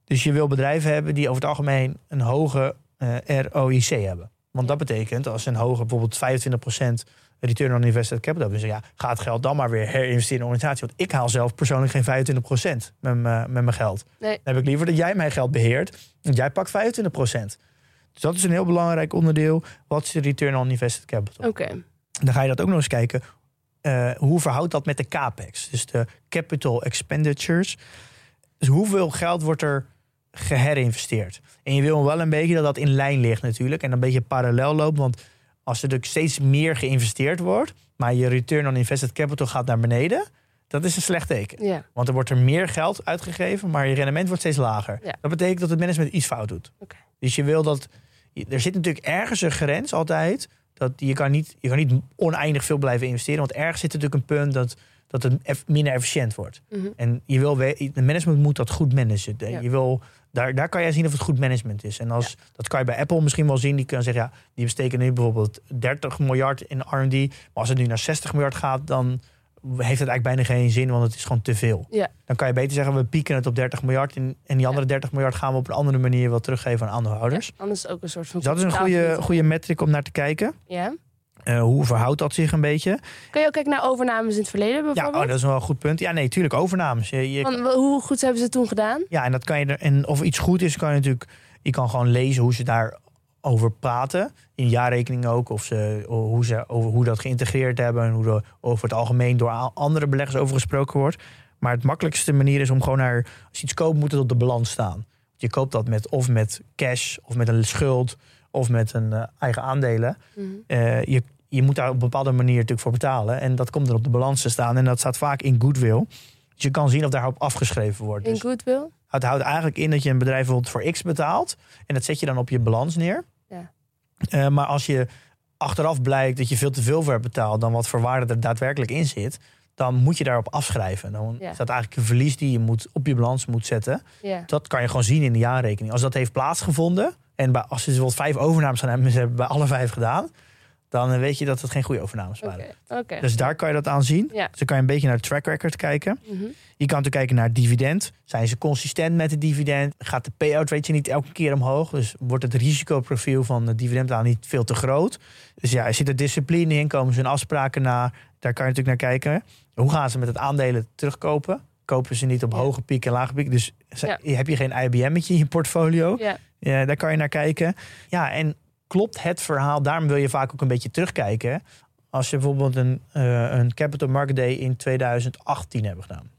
[SPEAKER 2] dus je wil bedrijven hebben die over het algemeen een hoge eh, ROIC hebben. Want dat betekent als ze een hoge, bijvoorbeeld 25% return on invested capital hebben. Dus ja, ga het geld dan maar weer herinvesteren in een organisatie. Want ik haal zelf persoonlijk geen 25% met, mijn- met mijn geld.
[SPEAKER 1] Nee.
[SPEAKER 2] Dan heb ik liever dat jij mijn geld beheert. Want jij pakt 25%. Dus dat is een heel belangrijk onderdeel. Wat is de return on invested capital?
[SPEAKER 1] Oké.
[SPEAKER 2] Dan ga je dat ook nog eens kijken. eh, hoe verhoudt dat met de capex? Dus de capital expenditures. Dus hoeveel geld wordt er geherinvesteerd? En je wil wel een beetje dat dat in lijn ligt natuurlijk. En een beetje parallel loopt. Want als er dus steeds meer geïnvesteerd wordt... maar je return on invested capital gaat naar beneden... dat is een slecht teken.
[SPEAKER 1] Ja.
[SPEAKER 2] Want er wordt er meer geld uitgegeven... maar je rendement wordt steeds lager.
[SPEAKER 1] Ja.
[SPEAKER 2] Dat betekent dat het management iets fout doet. Dus je wil dat... Er zit natuurlijk ergens een grens altijd... Dat je, kan niet, je kan niet oneindig veel blijven investeren. Want ergens zit natuurlijk een punt dat, dat het minder efficiënt wordt.
[SPEAKER 1] Mhm.
[SPEAKER 2] En je wil, de management moet dat goed managen.
[SPEAKER 1] Ja.
[SPEAKER 2] Je wil, daar, daar kan je zien of het goed management is. En als, dat kan je bij Apple misschien wel zien. Die kunnen zeggen, ja, die besteken nu bijvoorbeeld 30 miljard in R&D. Maar als het nu naar 60 miljard gaat, dan heeft het eigenlijk bijna geen zin, want het is gewoon te veel.
[SPEAKER 1] Ja.
[SPEAKER 2] Dan kan je beter zeggen, we pieken het op 30 miljard. En, en die andere 30 miljard gaan we op een andere manier wel teruggeven aan aandeelhouders.
[SPEAKER 1] Ja, anders ook een soort van...
[SPEAKER 2] Dus dat is een goede, goede metric om naar te kijken.
[SPEAKER 1] Ja.
[SPEAKER 2] Eh, hoe verhoudt dat zich een beetje?
[SPEAKER 1] Kun je ook kijken naar overnames in het verleden
[SPEAKER 2] Ja,
[SPEAKER 1] bijvoorbeeld?
[SPEAKER 2] oh, dat is wel een goed punt. Ja, nee, tuurlijk, overnames. Je, je-
[SPEAKER 1] Van, hoe goed hebben ze het toen gedaan?
[SPEAKER 2] ja, en dat kan je er. En of iets goed is, kan je natuurlijk. Je kan gewoon lezen hoe ze daarover praten. In jaarrekeningen ook. Of ze, hoe ze over hoe dat geïntegreerd hebben. En hoe er over het algemeen door andere beleggers over gesproken wordt. Maar het makkelijkste manier is om gewoon naar. Als je iets koopt, moet het op de balans staan. Je koopt dat met of met cash, of met een schuld, of met een eh, eigen aandelen.
[SPEAKER 1] Mhm.
[SPEAKER 2] Eh, je, je moet daar op een bepaalde manier natuurlijk voor betalen. En dat komt er op de balans te staan. En dat staat vaak in goodwill. Dus je kan zien of daarop afgeschreven wordt.
[SPEAKER 1] In
[SPEAKER 2] Dus
[SPEAKER 1] goodwill?
[SPEAKER 2] het houdt eigenlijk in dat je een bedrijf bijvoorbeeld voor X betaalt. En dat zet je dan op je balans neer. Eh, maar als je achteraf blijkt dat je veel te veel voor hebt betaald... dan wat voor waarde er daadwerkelijk in zit... dan moet je daarop afschrijven. Dan
[SPEAKER 1] Ja.
[SPEAKER 2] staat eigenlijk een verlies die je moet, op je balans moet zetten.
[SPEAKER 1] Ja.
[SPEAKER 2] Dat kan je gewoon zien in de jaarrekening. Als dat heeft plaatsgevonden... en bij, als ze bijvoorbeeld vijf overnames gaan hebben... en ze hebben bij alle vijf gedaan... dan weet je dat het geen goede overnames waren. Dus daar kan je dat aan zien.
[SPEAKER 1] Ja.
[SPEAKER 2] Dus dan kan je een beetje naar de track record kijken.
[SPEAKER 1] Mhm.
[SPEAKER 2] Je kan natuurlijk kijken naar het dividend. Zijn ze consistent met het dividend? Gaat de payout ratio niet elke keer omhoog? Dus wordt het risicoprofiel van het dividendbetaal niet veel te groot? Dus ja, zit er discipline in? Komen ze hun afspraken na? Daar kan je natuurlijk naar kijken. Hoe gaan ze met het aandelen terugkopen? Kopen ze niet op
[SPEAKER 1] Ja.
[SPEAKER 2] hoge pieken en lage pieken? Dus
[SPEAKER 1] Ja.
[SPEAKER 2] heb je geen IBM'tje in je portfolio?
[SPEAKER 1] Ja,
[SPEAKER 2] daar kan je naar kijken. Ja, en klopt het verhaal? Daarom wil je vaak ook een beetje terugkijken. Als je bijvoorbeeld een, eh, een Capital Market Day in 2018 hebben gedaan.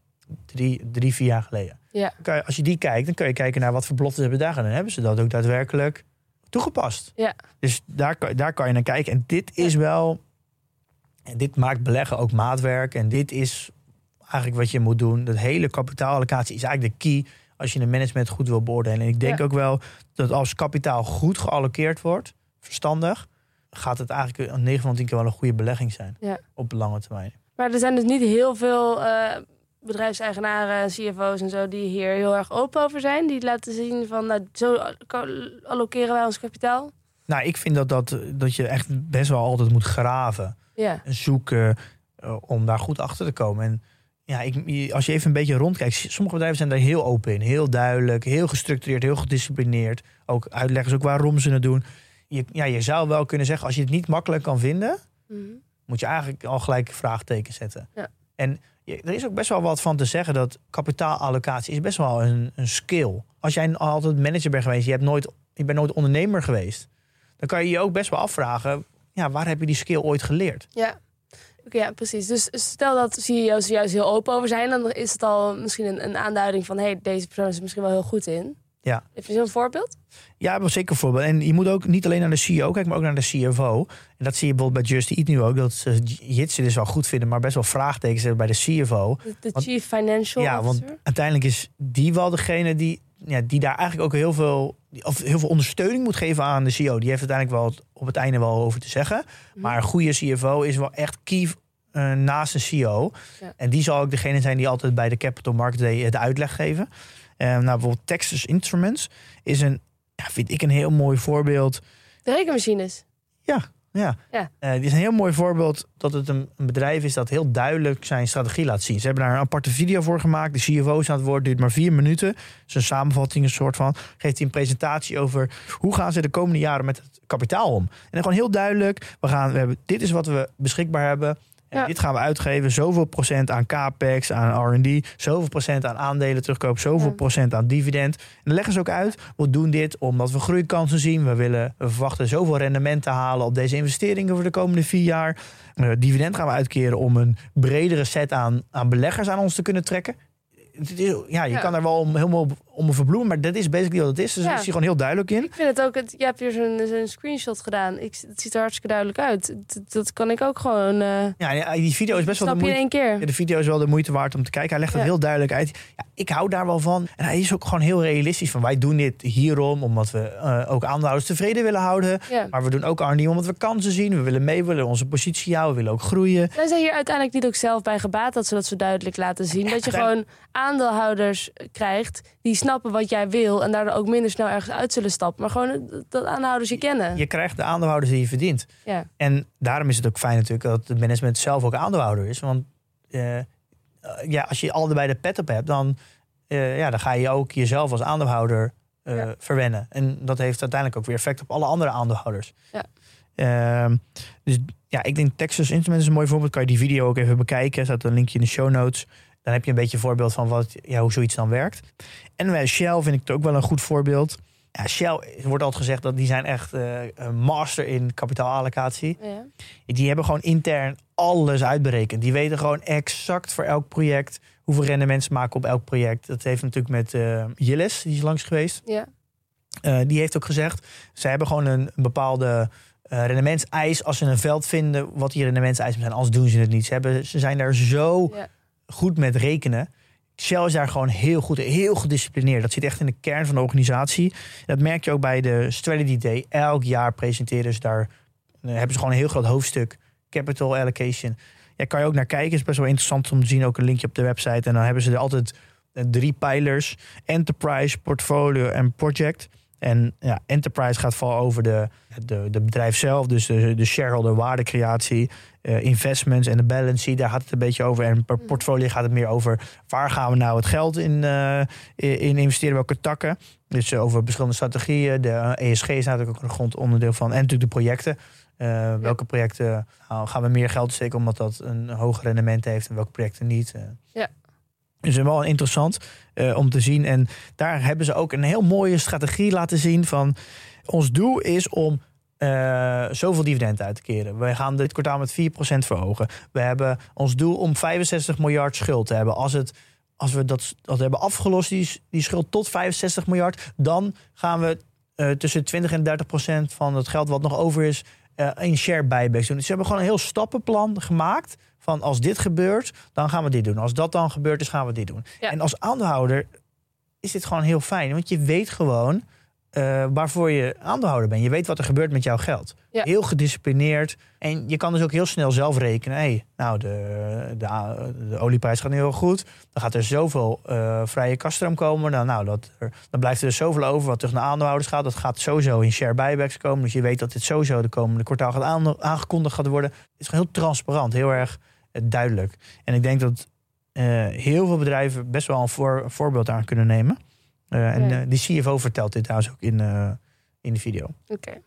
[SPEAKER 2] Drie, drie vier jaar geleden.
[SPEAKER 1] Ja.
[SPEAKER 2] Dan kan je- als je die kijkt, dan kun je kijken naar wat voor beloftes hebben ze daar gedaan. En hebben ze dat ook daadwerkelijk toegepast.
[SPEAKER 1] Ja.
[SPEAKER 2] Dus daar, kan- daar kan je naar kijken. En dit is wel... En dit maakt beleggen ook maatwerk. En dit is eigenlijk wat je moet doen. Dat hele kapitaalallocatie is eigenlijk de key als je een management goed wil beoordelen. En ik denk
[SPEAKER 1] Ja.
[SPEAKER 2] ook wel dat als kapitaal goed geallockeerd wordt, verstandig, gaat het eigenlijk een 9 van 10 keer wel een goede belegging zijn.
[SPEAKER 1] Ja.
[SPEAKER 2] Op lange termijn.
[SPEAKER 1] Maar er zijn dus niet heel veel eh, bedrijfseigenaren, CFO's en zo die hier heel erg open over zijn. Die laten zien van nou, zo allo- allokeren wij ons kapitaal.
[SPEAKER 2] Nou, ik vind dat, dat, dat je echt best wel altijd moet graven.
[SPEAKER 1] Ja.
[SPEAKER 2] en zoeken eh, om daar goed achter te komen. En ja, ik, als je even een beetje rondkijkt, sommige bedrijven zijn daar heel open in, heel duidelijk, heel gestructureerd, heel gedisciplineerd. Ook uitleggen ze ook waarom ze het doen. Je, ja, je zou wel kunnen zeggen, als je het niet makkelijk kan vinden,
[SPEAKER 1] Mhm.
[SPEAKER 2] moet je eigenlijk al gelijk vraagteken zetten.
[SPEAKER 1] Ja.
[SPEAKER 2] En je- er is ook best wel wat van te zeggen dat kapitaalallocatie is best wel een, een skill. Als jij altijd manager bent geweest, je, hebt nooit, je bent nooit ondernemer geweest, dan kan je je ook best wel afvragen, ja, waar heb je die skill ooit geleerd?
[SPEAKER 1] Ja. Ja, precies. Dus stel dat CEO's er juist heel open over zijn, dan is het al misschien een, een aanduiding van: hé, hey, deze persoon is er misschien wel heel goed in.
[SPEAKER 2] Ja.
[SPEAKER 1] Heb je zo'n voorbeeld?
[SPEAKER 2] Ja, wel zeker een voorbeeld. En je moet ook niet alleen naar de CEO kijken, maar ook naar de CFO. En dat zie je bijvoorbeeld bij Just Eat nu ook. Dat ze Jitsen dus wel goed vinden, maar best wel vraagtekens hebben bij de CFO.
[SPEAKER 1] De, de
[SPEAKER 2] Want-
[SPEAKER 1] Chief Financial
[SPEAKER 2] Ja, want
[SPEAKER 1] Officer?
[SPEAKER 2] uiteindelijk is die wel degene die, ja, die daar eigenlijk ook heel veel, of heel veel ondersteuning moet geven aan de CEO. Die heeft uiteindelijk wel het- op het einde wel over te zeggen.
[SPEAKER 1] Mhm.
[SPEAKER 2] Maar een goede CFO is wel echt key eh, naast een CEO.
[SPEAKER 1] Ja.
[SPEAKER 2] En die zal ook degene zijn die altijd bij de Capital Market Day de uitleg geven. Eh, nou, bijvoorbeeld Texas Instruments is een, ja, vind ik een heel mooi voorbeeld.
[SPEAKER 1] De rekenmachines.
[SPEAKER 2] Ja,
[SPEAKER 1] Ja.
[SPEAKER 2] Eh, dit is een heel mooi voorbeeld dat het een, een bedrijf is dat heel duidelijk zijn strategie laat zien. Ze hebben daar een aparte video voor gemaakt. De CFO aan het woord, duurt maar vier minuten. Het is een samenvatting, een soort van. Geeft hij een presentatie over hoe gaan ze de komende jaren met het kapitaal om. En dan gewoon heel duidelijk, we gaan, we hebben, dit is wat we beschikbaar hebben. En dit gaan we uitgeven. Zoveel procent aan capex, aan R&D. Zoveel procent aan aandelen terugkoop. Zoveel procent aan dividend. En dan leggen ze ook uit. We doen dit omdat we groeikansen zien. We, willen, we verwachten zoveel rendement te halen op deze investeringen voor de komende vier jaar. Eh, dividend gaan we uitkeren om een bredere set aan, aan beleggers aan ons te kunnen trekken. Het is- Ja, je
[SPEAKER 1] Ja.
[SPEAKER 2] kan er wel om, helemaal om verbloemen, maar dat is basically wat het is. Dus dat is hier gewoon heel duidelijk in.
[SPEAKER 1] Ik vind het ook, het, je hebt hier zo'n screenshot gedaan. Ik, het ziet er hartstikke duidelijk uit. Dat, dat kan ik ook gewoon. eh
[SPEAKER 2] Ja, en die video is best wel de
[SPEAKER 1] je in
[SPEAKER 2] moeite.
[SPEAKER 1] één keer.
[SPEAKER 2] Ja, de video is wel de moeite waard om te kijken. Hij legt het heel duidelijk uit. Ja, ik hou daar wel van. En hij is ook gewoon heel realistisch. Van wij doen dit hierom, omdat we eh, ook aandeelhouders tevreden willen houden.
[SPEAKER 1] Ja.
[SPEAKER 2] Maar we doen ook R&D omdat we kansen zien. We willen mee, willen onze positie houden, we willen ook groeien.
[SPEAKER 1] Zijn zij hier uiteindelijk niet ook zelf bij gebaat dat ze dat zo duidelijk laten zien? dat je gewoon aandeelhouders krijgt die snappen wat jij wil en daardoor ook minder snel ergens uit zullen stappen. Maar gewoon dat aandeelhouders je kennen.
[SPEAKER 2] Je krijgt de aandeelhouders die je verdient.
[SPEAKER 1] Ja.
[SPEAKER 2] En daarom is het ook fijn natuurlijk dat het management zelf ook aandeelhouder is. Want eh, ja, als je allebei de pet op hebt, dan, eh, ja, dan ga je ook jezelf als aandeelhouder eh,
[SPEAKER 1] Ja.
[SPEAKER 2] verwennen. En dat heeft uiteindelijk ook weer effect op alle andere aandeelhouders.
[SPEAKER 1] Ja.
[SPEAKER 2] Ehm, dus ja, ik denk Texas Instruments is een mooi voorbeeld. Kan je die video ook even bekijken. Er staat een linkje in de show notes. Dan heb je een beetje een voorbeeld van wat, ja, hoe zoiets dan werkt. En bij Shell vind ik het ook wel een goed voorbeeld. Ja, Shell wordt altijd gezegd dat die zijn echt eh, een master in kapitaalallocatie.
[SPEAKER 1] Ja.
[SPEAKER 2] Die hebben gewoon intern alles uitberekend. Die weten gewoon exact voor elk project hoeveel rendement ze maken op elk project. Dat heeft natuurlijk met eh Jilles, die is langs geweest.
[SPEAKER 1] Ja.
[SPEAKER 2] Eh, die heeft ook gezegd, ze hebben gewoon een, een bepaalde eh rendementseis. Als ze een veld vinden wat die rendementseisen zijn, anders doen ze het niet. Ze, hebben, ze zijn daar zo
[SPEAKER 1] Ja.
[SPEAKER 2] Goed met rekenen. Shell is daar gewoon heel goed, heel gedisciplineerd. Dat zit echt in de kern van de organisatie. Dat merk je ook bij de Strategy Day. Elk jaar presenteren ze daar, eh, hebben ze gewoon een heel groot hoofdstuk capital allocation. Ja, kan je ook naar kijken. is best wel interessant om te zien. Ook een linkje op de website. En dan hebben ze er altijd eh, drie pijlers: enterprise, portfolio en project. En ja, enterprise gaat vooral over de, de, de bedrijf zelf, dus de, de shareholder waardecreatie, eh, investments en de balance sheet. Daar gaat het een beetje over. En per portfolio gaat het meer over waar gaan we nou het geld in, eh, in in investeren, welke takken. Dus eh, over verschillende strategieën. De ESG is natuurlijk ook een grondonderdeel van. En natuurlijk de projecten. Welke projecten nou, gaan we meer geld steken omdat dat een hoger rendement heeft en welke projecten niet.
[SPEAKER 1] Ja.
[SPEAKER 2] Dus wel interessant eh, om te zien. En daar hebben ze ook een heel mooie strategie laten zien van ons doel is om eh, zoveel dividend uit te keren. We gaan dit kwartaal met 4% verhogen. We hebben ons doel om 65 miljard schuld te hebben. Als, het, als we dat, dat hebben afgelost, die, die schuld tot 65 miljard, dan gaan we eh, tussen 20 en 30 procent van het geld wat nog over is eh, in share buybacks doen. Dus ze hebben gewoon een heel stappenplan gemaakt van als dit gebeurt, dan gaan we dit doen. Als dat dan gebeurt is, gaan we dit doen.
[SPEAKER 1] Ja.
[SPEAKER 2] En als aandeelhouder is dit gewoon heel fijn, want je weet gewoon eh, waarvoor je aandeelhouder bent. Je weet wat er gebeurt met jouw geld.
[SPEAKER 1] Ja.
[SPEAKER 2] Heel gedisciplineerd. En je kan dus ook heel snel zelf rekenen. Hey, nou, de, de, de olieprijs gaat nu heel goed. Dan gaat er zoveel eh, vrije kaststroom komen. Dan, nou, dat er, dan blijft er dus zoveel over wat terug naar aandeelhouders gaat. Dat gaat sowieso in share buybacks komen. Dus je weet dat dit sowieso de komende kwartaal gaat aan- aangekondigd gaat worden. Het is gewoon heel transparant, heel erg duidelijk. En ik denk dat eh, heel veel bedrijven best wel een voor, voorbeeld aan kunnen nemen. Eh, en
[SPEAKER 1] Ja.
[SPEAKER 2] eh, die CFO vertelt dit trouwens ook in, in de video.
[SPEAKER 1] Oké.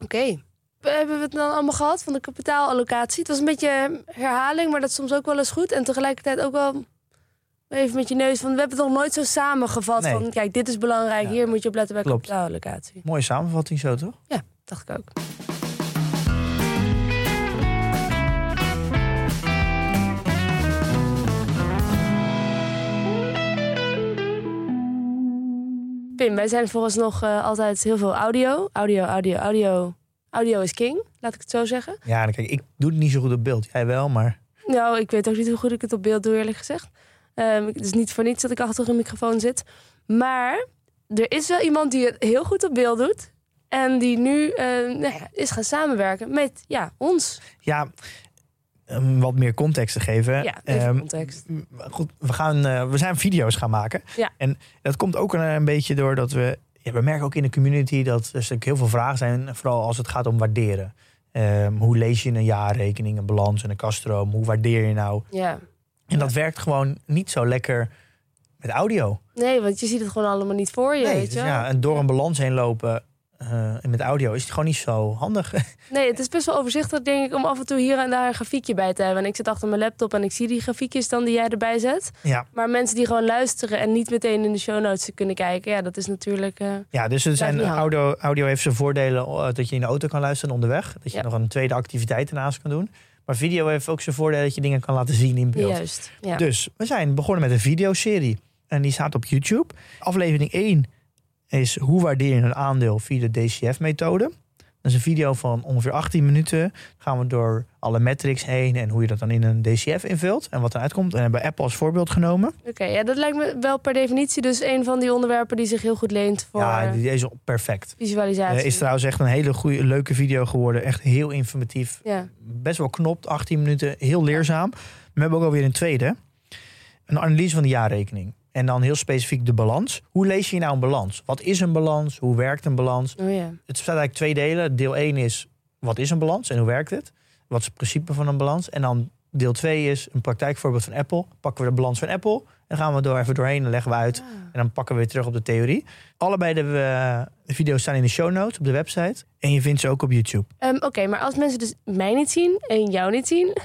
[SPEAKER 1] Oké. We Hebben we het dan allemaal gehad van de kapitaalallocatie? Het was een beetje herhaling, maar dat is soms ook wel eens goed. En tegelijkertijd ook wel even met je neus van... we hebben het nog nooit zo samengevat
[SPEAKER 2] Nee.
[SPEAKER 1] van... kijk, dit is belangrijk,
[SPEAKER 2] Ja.
[SPEAKER 1] hier moet je op letten bij
[SPEAKER 2] Klopt.
[SPEAKER 1] kapitaalallocatie.
[SPEAKER 2] Mooie samenvatting zo, toch?
[SPEAKER 1] Ja, dacht ik ook. Pim, wij zijn vooralsnog eh altijd heel veel audio. Audio, audio, audio. Audio is king, laat ik het zo zeggen.
[SPEAKER 2] Ja, dan kijk, ik doe het niet zo goed op beeld. Jij wel, maar
[SPEAKER 1] Nou, ik weet ook niet hoe goed ik het op beeld doe, eerlijk gezegd. Ehm, het is niet voor niets dat ik achter een microfoon zit. Maar er is wel iemand die het heel goed op beeld doet. En die nu eh, nou ja, is gaan samenwerken met ja, ons.
[SPEAKER 2] ja, wat meer context te geven.
[SPEAKER 1] Ja, even
[SPEAKER 2] Ehm,
[SPEAKER 1] context.
[SPEAKER 2] goed, we, gaan, eh, we zijn video's gaan maken.
[SPEAKER 1] Ja.
[SPEAKER 2] En dat komt ook een, een beetje door dat we... Ja, we merken ook in de community dat er heel veel vragen zijn. Vooral als het gaat om waarderen. Ehm, hoe lees je een jaarrekening, een balans en een kaststroom? Hoe waardeer je nou?
[SPEAKER 1] Ja.
[SPEAKER 2] En dat werkt gewoon niet zo lekker met audio.
[SPEAKER 1] Nee, want je ziet het gewoon allemaal niet voor je,
[SPEAKER 2] nee,
[SPEAKER 1] weet
[SPEAKER 2] dus
[SPEAKER 1] je
[SPEAKER 2] ja, en door een balans heen lopen eh, en met audio is het gewoon niet zo handig.
[SPEAKER 1] Nee, het is best wel overzichtelijk, denk ik, om af en toe hier en daar een grafiekje bij te hebben. En ik zit achter mijn laptop en ik zie die grafiekjes dan die jij erbij zet.
[SPEAKER 2] ja.
[SPEAKER 1] Maar mensen die gewoon luisteren en niet meteen in de show notes kunnen kijken, ja, dat is natuurlijk. eh,
[SPEAKER 2] Ja, dus er zijn, audio, audio heeft zijn voordelen eh, dat je in de auto kan luisteren onderweg. Dat je
[SPEAKER 1] Ja.
[SPEAKER 2] nog een tweede activiteit ernaast kan doen. Maar video heeft ook zijn voordeel dat je dingen kan laten zien in beeld.
[SPEAKER 1] juist. Ja.
[SPEAKER 2] Dus we zijn begonnen met een videoserie. En die staat op YouTube. Aflevering 1 is hoe waardeer je een aandeel via de DCF-methode. Dat is een video van ongeveer 18 minuten. Gaan we door alle metrics heen en hoe je dat dan in een DCF invult. En wat eruit komt. En hebben we Apple als voorbeeld genomen.
[SPEAKER 1] Oké, ja, dat lijkt me wel per definitie dus een van die onderwerpen die zich heel goed leent voor
[SPEAKER 2] Ja, die is perfect.
[SPEAKER 1] visualisatie.
[SPEAKER 2] Eh, is trouwens echt een hele goede, leuke video geworden. Echt heel informatief.
[SPEAKER 1] Ja,
[SPEAKER 2] Best wel knopt, 18 minuten. Heel leerzaam. We hebben ook alweer een tweede. Een analyse van de jaarrekening. En dan heel specifiek de balans. Hoe lees je nou een balans? Wat is een balans? Hoe werkt een balans?
[SPEAKER 1] oh ja.
[SPEAKER 2] Het bestaat eigenlijk twee delen. Deel 1 is wat is een balans en hoe werkt het? Wat is het principe van een balans? En dan Deel 2 is een praktijkvoorbeeld van Apple. Pakken we de balans van Apple. En gaan we door even doorheen en leggen we uit. En dan pakken we weer terug op de theorie. Allebei de eh, video's staan in de show notes op de website. En je vindt ze ook op YouTube.
[SPEAKER 1] Ehm, Oké, maar als mensen dus mij niet zien en jou niet zien,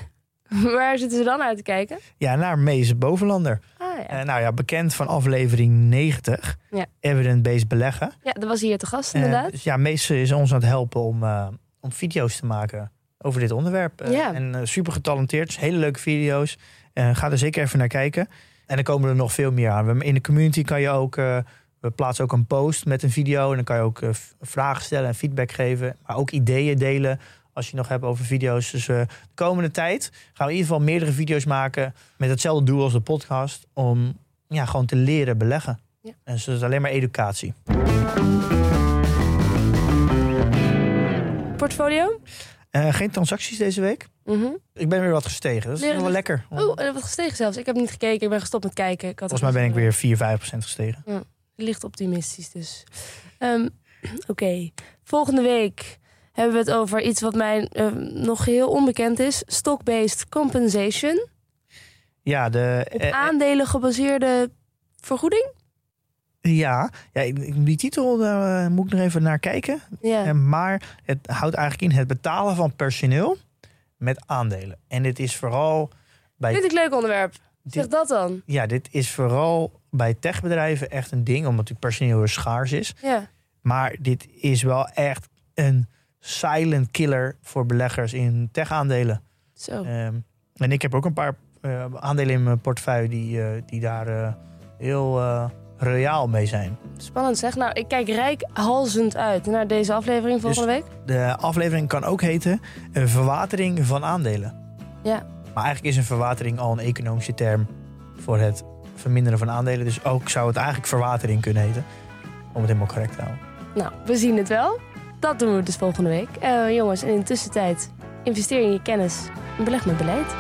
[SPEAKER 1] waar zitten ze dan uit te kijken?
[SPEAKER 2] Ja, naar Mees Bovenlander.
[SPEAKER 1] Ah ja.
[SPEAKER 2] Eh, nou ja, bekend van aflevering 90.
[SPEAKER 1] Ja.
[SPEAKER 2] Evidence-based beleggen.
[SPEAKER 1] Ja, dat was hier te gast
[SPEAKER 2] Eh,
[SPEAKER 1] inderdaad.
[SPEAKER 2] dus ja, Mees is ons aan het helpen om, eh, om video's te maken over dit onderwerp.
[SPEAKER 1] Ja.
[SPEAKER 2] En super getalenteerd. Dus hele leuke video's. Ga er zeker even naar kijken. En er komen er nog veel meer aan. We- In de community kan je ook... we plaatsen ook een post met een video. En dan kan je ook vragen stellen en feedback geven. Maar ook ideeën delen als je nog hebt over video's. Dus eh, de komende tijd gaan we in ieder geval meerdere video's maken... met hetzelfde doel als de podcast. Om ja, gewoon te leren beleggen.
[SPEAKER 1] Ja.
[SPEAKER 2] En dus dat is alleen maar educatie.
[SPEAKER 1] Portfolio?
[SPEAKER 2] Eh, geen transacties deze week.
[SPEAKER 1] Mhm.
[SPEAKER 2] Ik ben weer wat gestegen. Dat is wel
[SPEAKER 1] we-
[SPEAKER 2] lekker.
[SPEAKER 1] Oh, en wat gestegen zelfs. Ik heb niet gekeken, ik ben gestopt met kijken. Ik had
[SPEAKER 2] Volgens mij ben ik weer 4, 5 procent gestegen.
[SPEAKER 1] licht optimistisch dus. Ehm, Oké, volgende week hebben we het over iets wat mij ehm, nog heel onbekend is. Stock-based compensation.
[SPEAKER 2] Ja, de,
[SPEAKER 1] Op
[SPEAKER 2] eh,
[SPEAKER 1] aandelen gebaseerde vergoeding?
[SPEAKER 2] ja, ja die titel daar eh, moet ik nog even naar kijken.
[SPEAKER 1] Ja.
[SPEAKER 2] Eh, maar het houdt eigenlijk in het betalen van personeel met aandelen. En dit is vooral bij,
[SPEAKER 1] Vind ik leuk onderwerp. Zeg dat dan.
[SPEAKER 2] ja, dit is vooral bij techbedrijven echt een ding, omdat natuurlijk personeel weer schaars is.
[SPEAKER 1] Ja.
[SPEAKER 2] Maar dit is wel echt een silent killer voor beleggers in tech-aandelen.
[SPEAKER 1] Zo.
[SPEAKER 2] Ehm, en ik heb ook een paar eh, aandelen in mijn portefeuille die, eh, die daar eh, heel royaal mee zijn.
[SPEAKER 1] Spannend zeg. Nou, ik kijk rijkhalzend uit naar deze aflevering volgende week.
[SPEAKER 2] De aflevering kan ook heten een verwatering van aandelen.
[SPEAKER 1] Ja.
[SPEAKER 2] Maar eigenlijk is een verwatering al een economische term voor het verminderen van aandelen. Dus ook zou het eigenlijk verwatering kunnen heten. Om het helemaal correct te houden.
[SPEAKER 1] Nou, we zien het wel. Dat doen we dus volgende week. Eh, jongens, en in de tussentijd investeer in je kennis en beleg met beleid.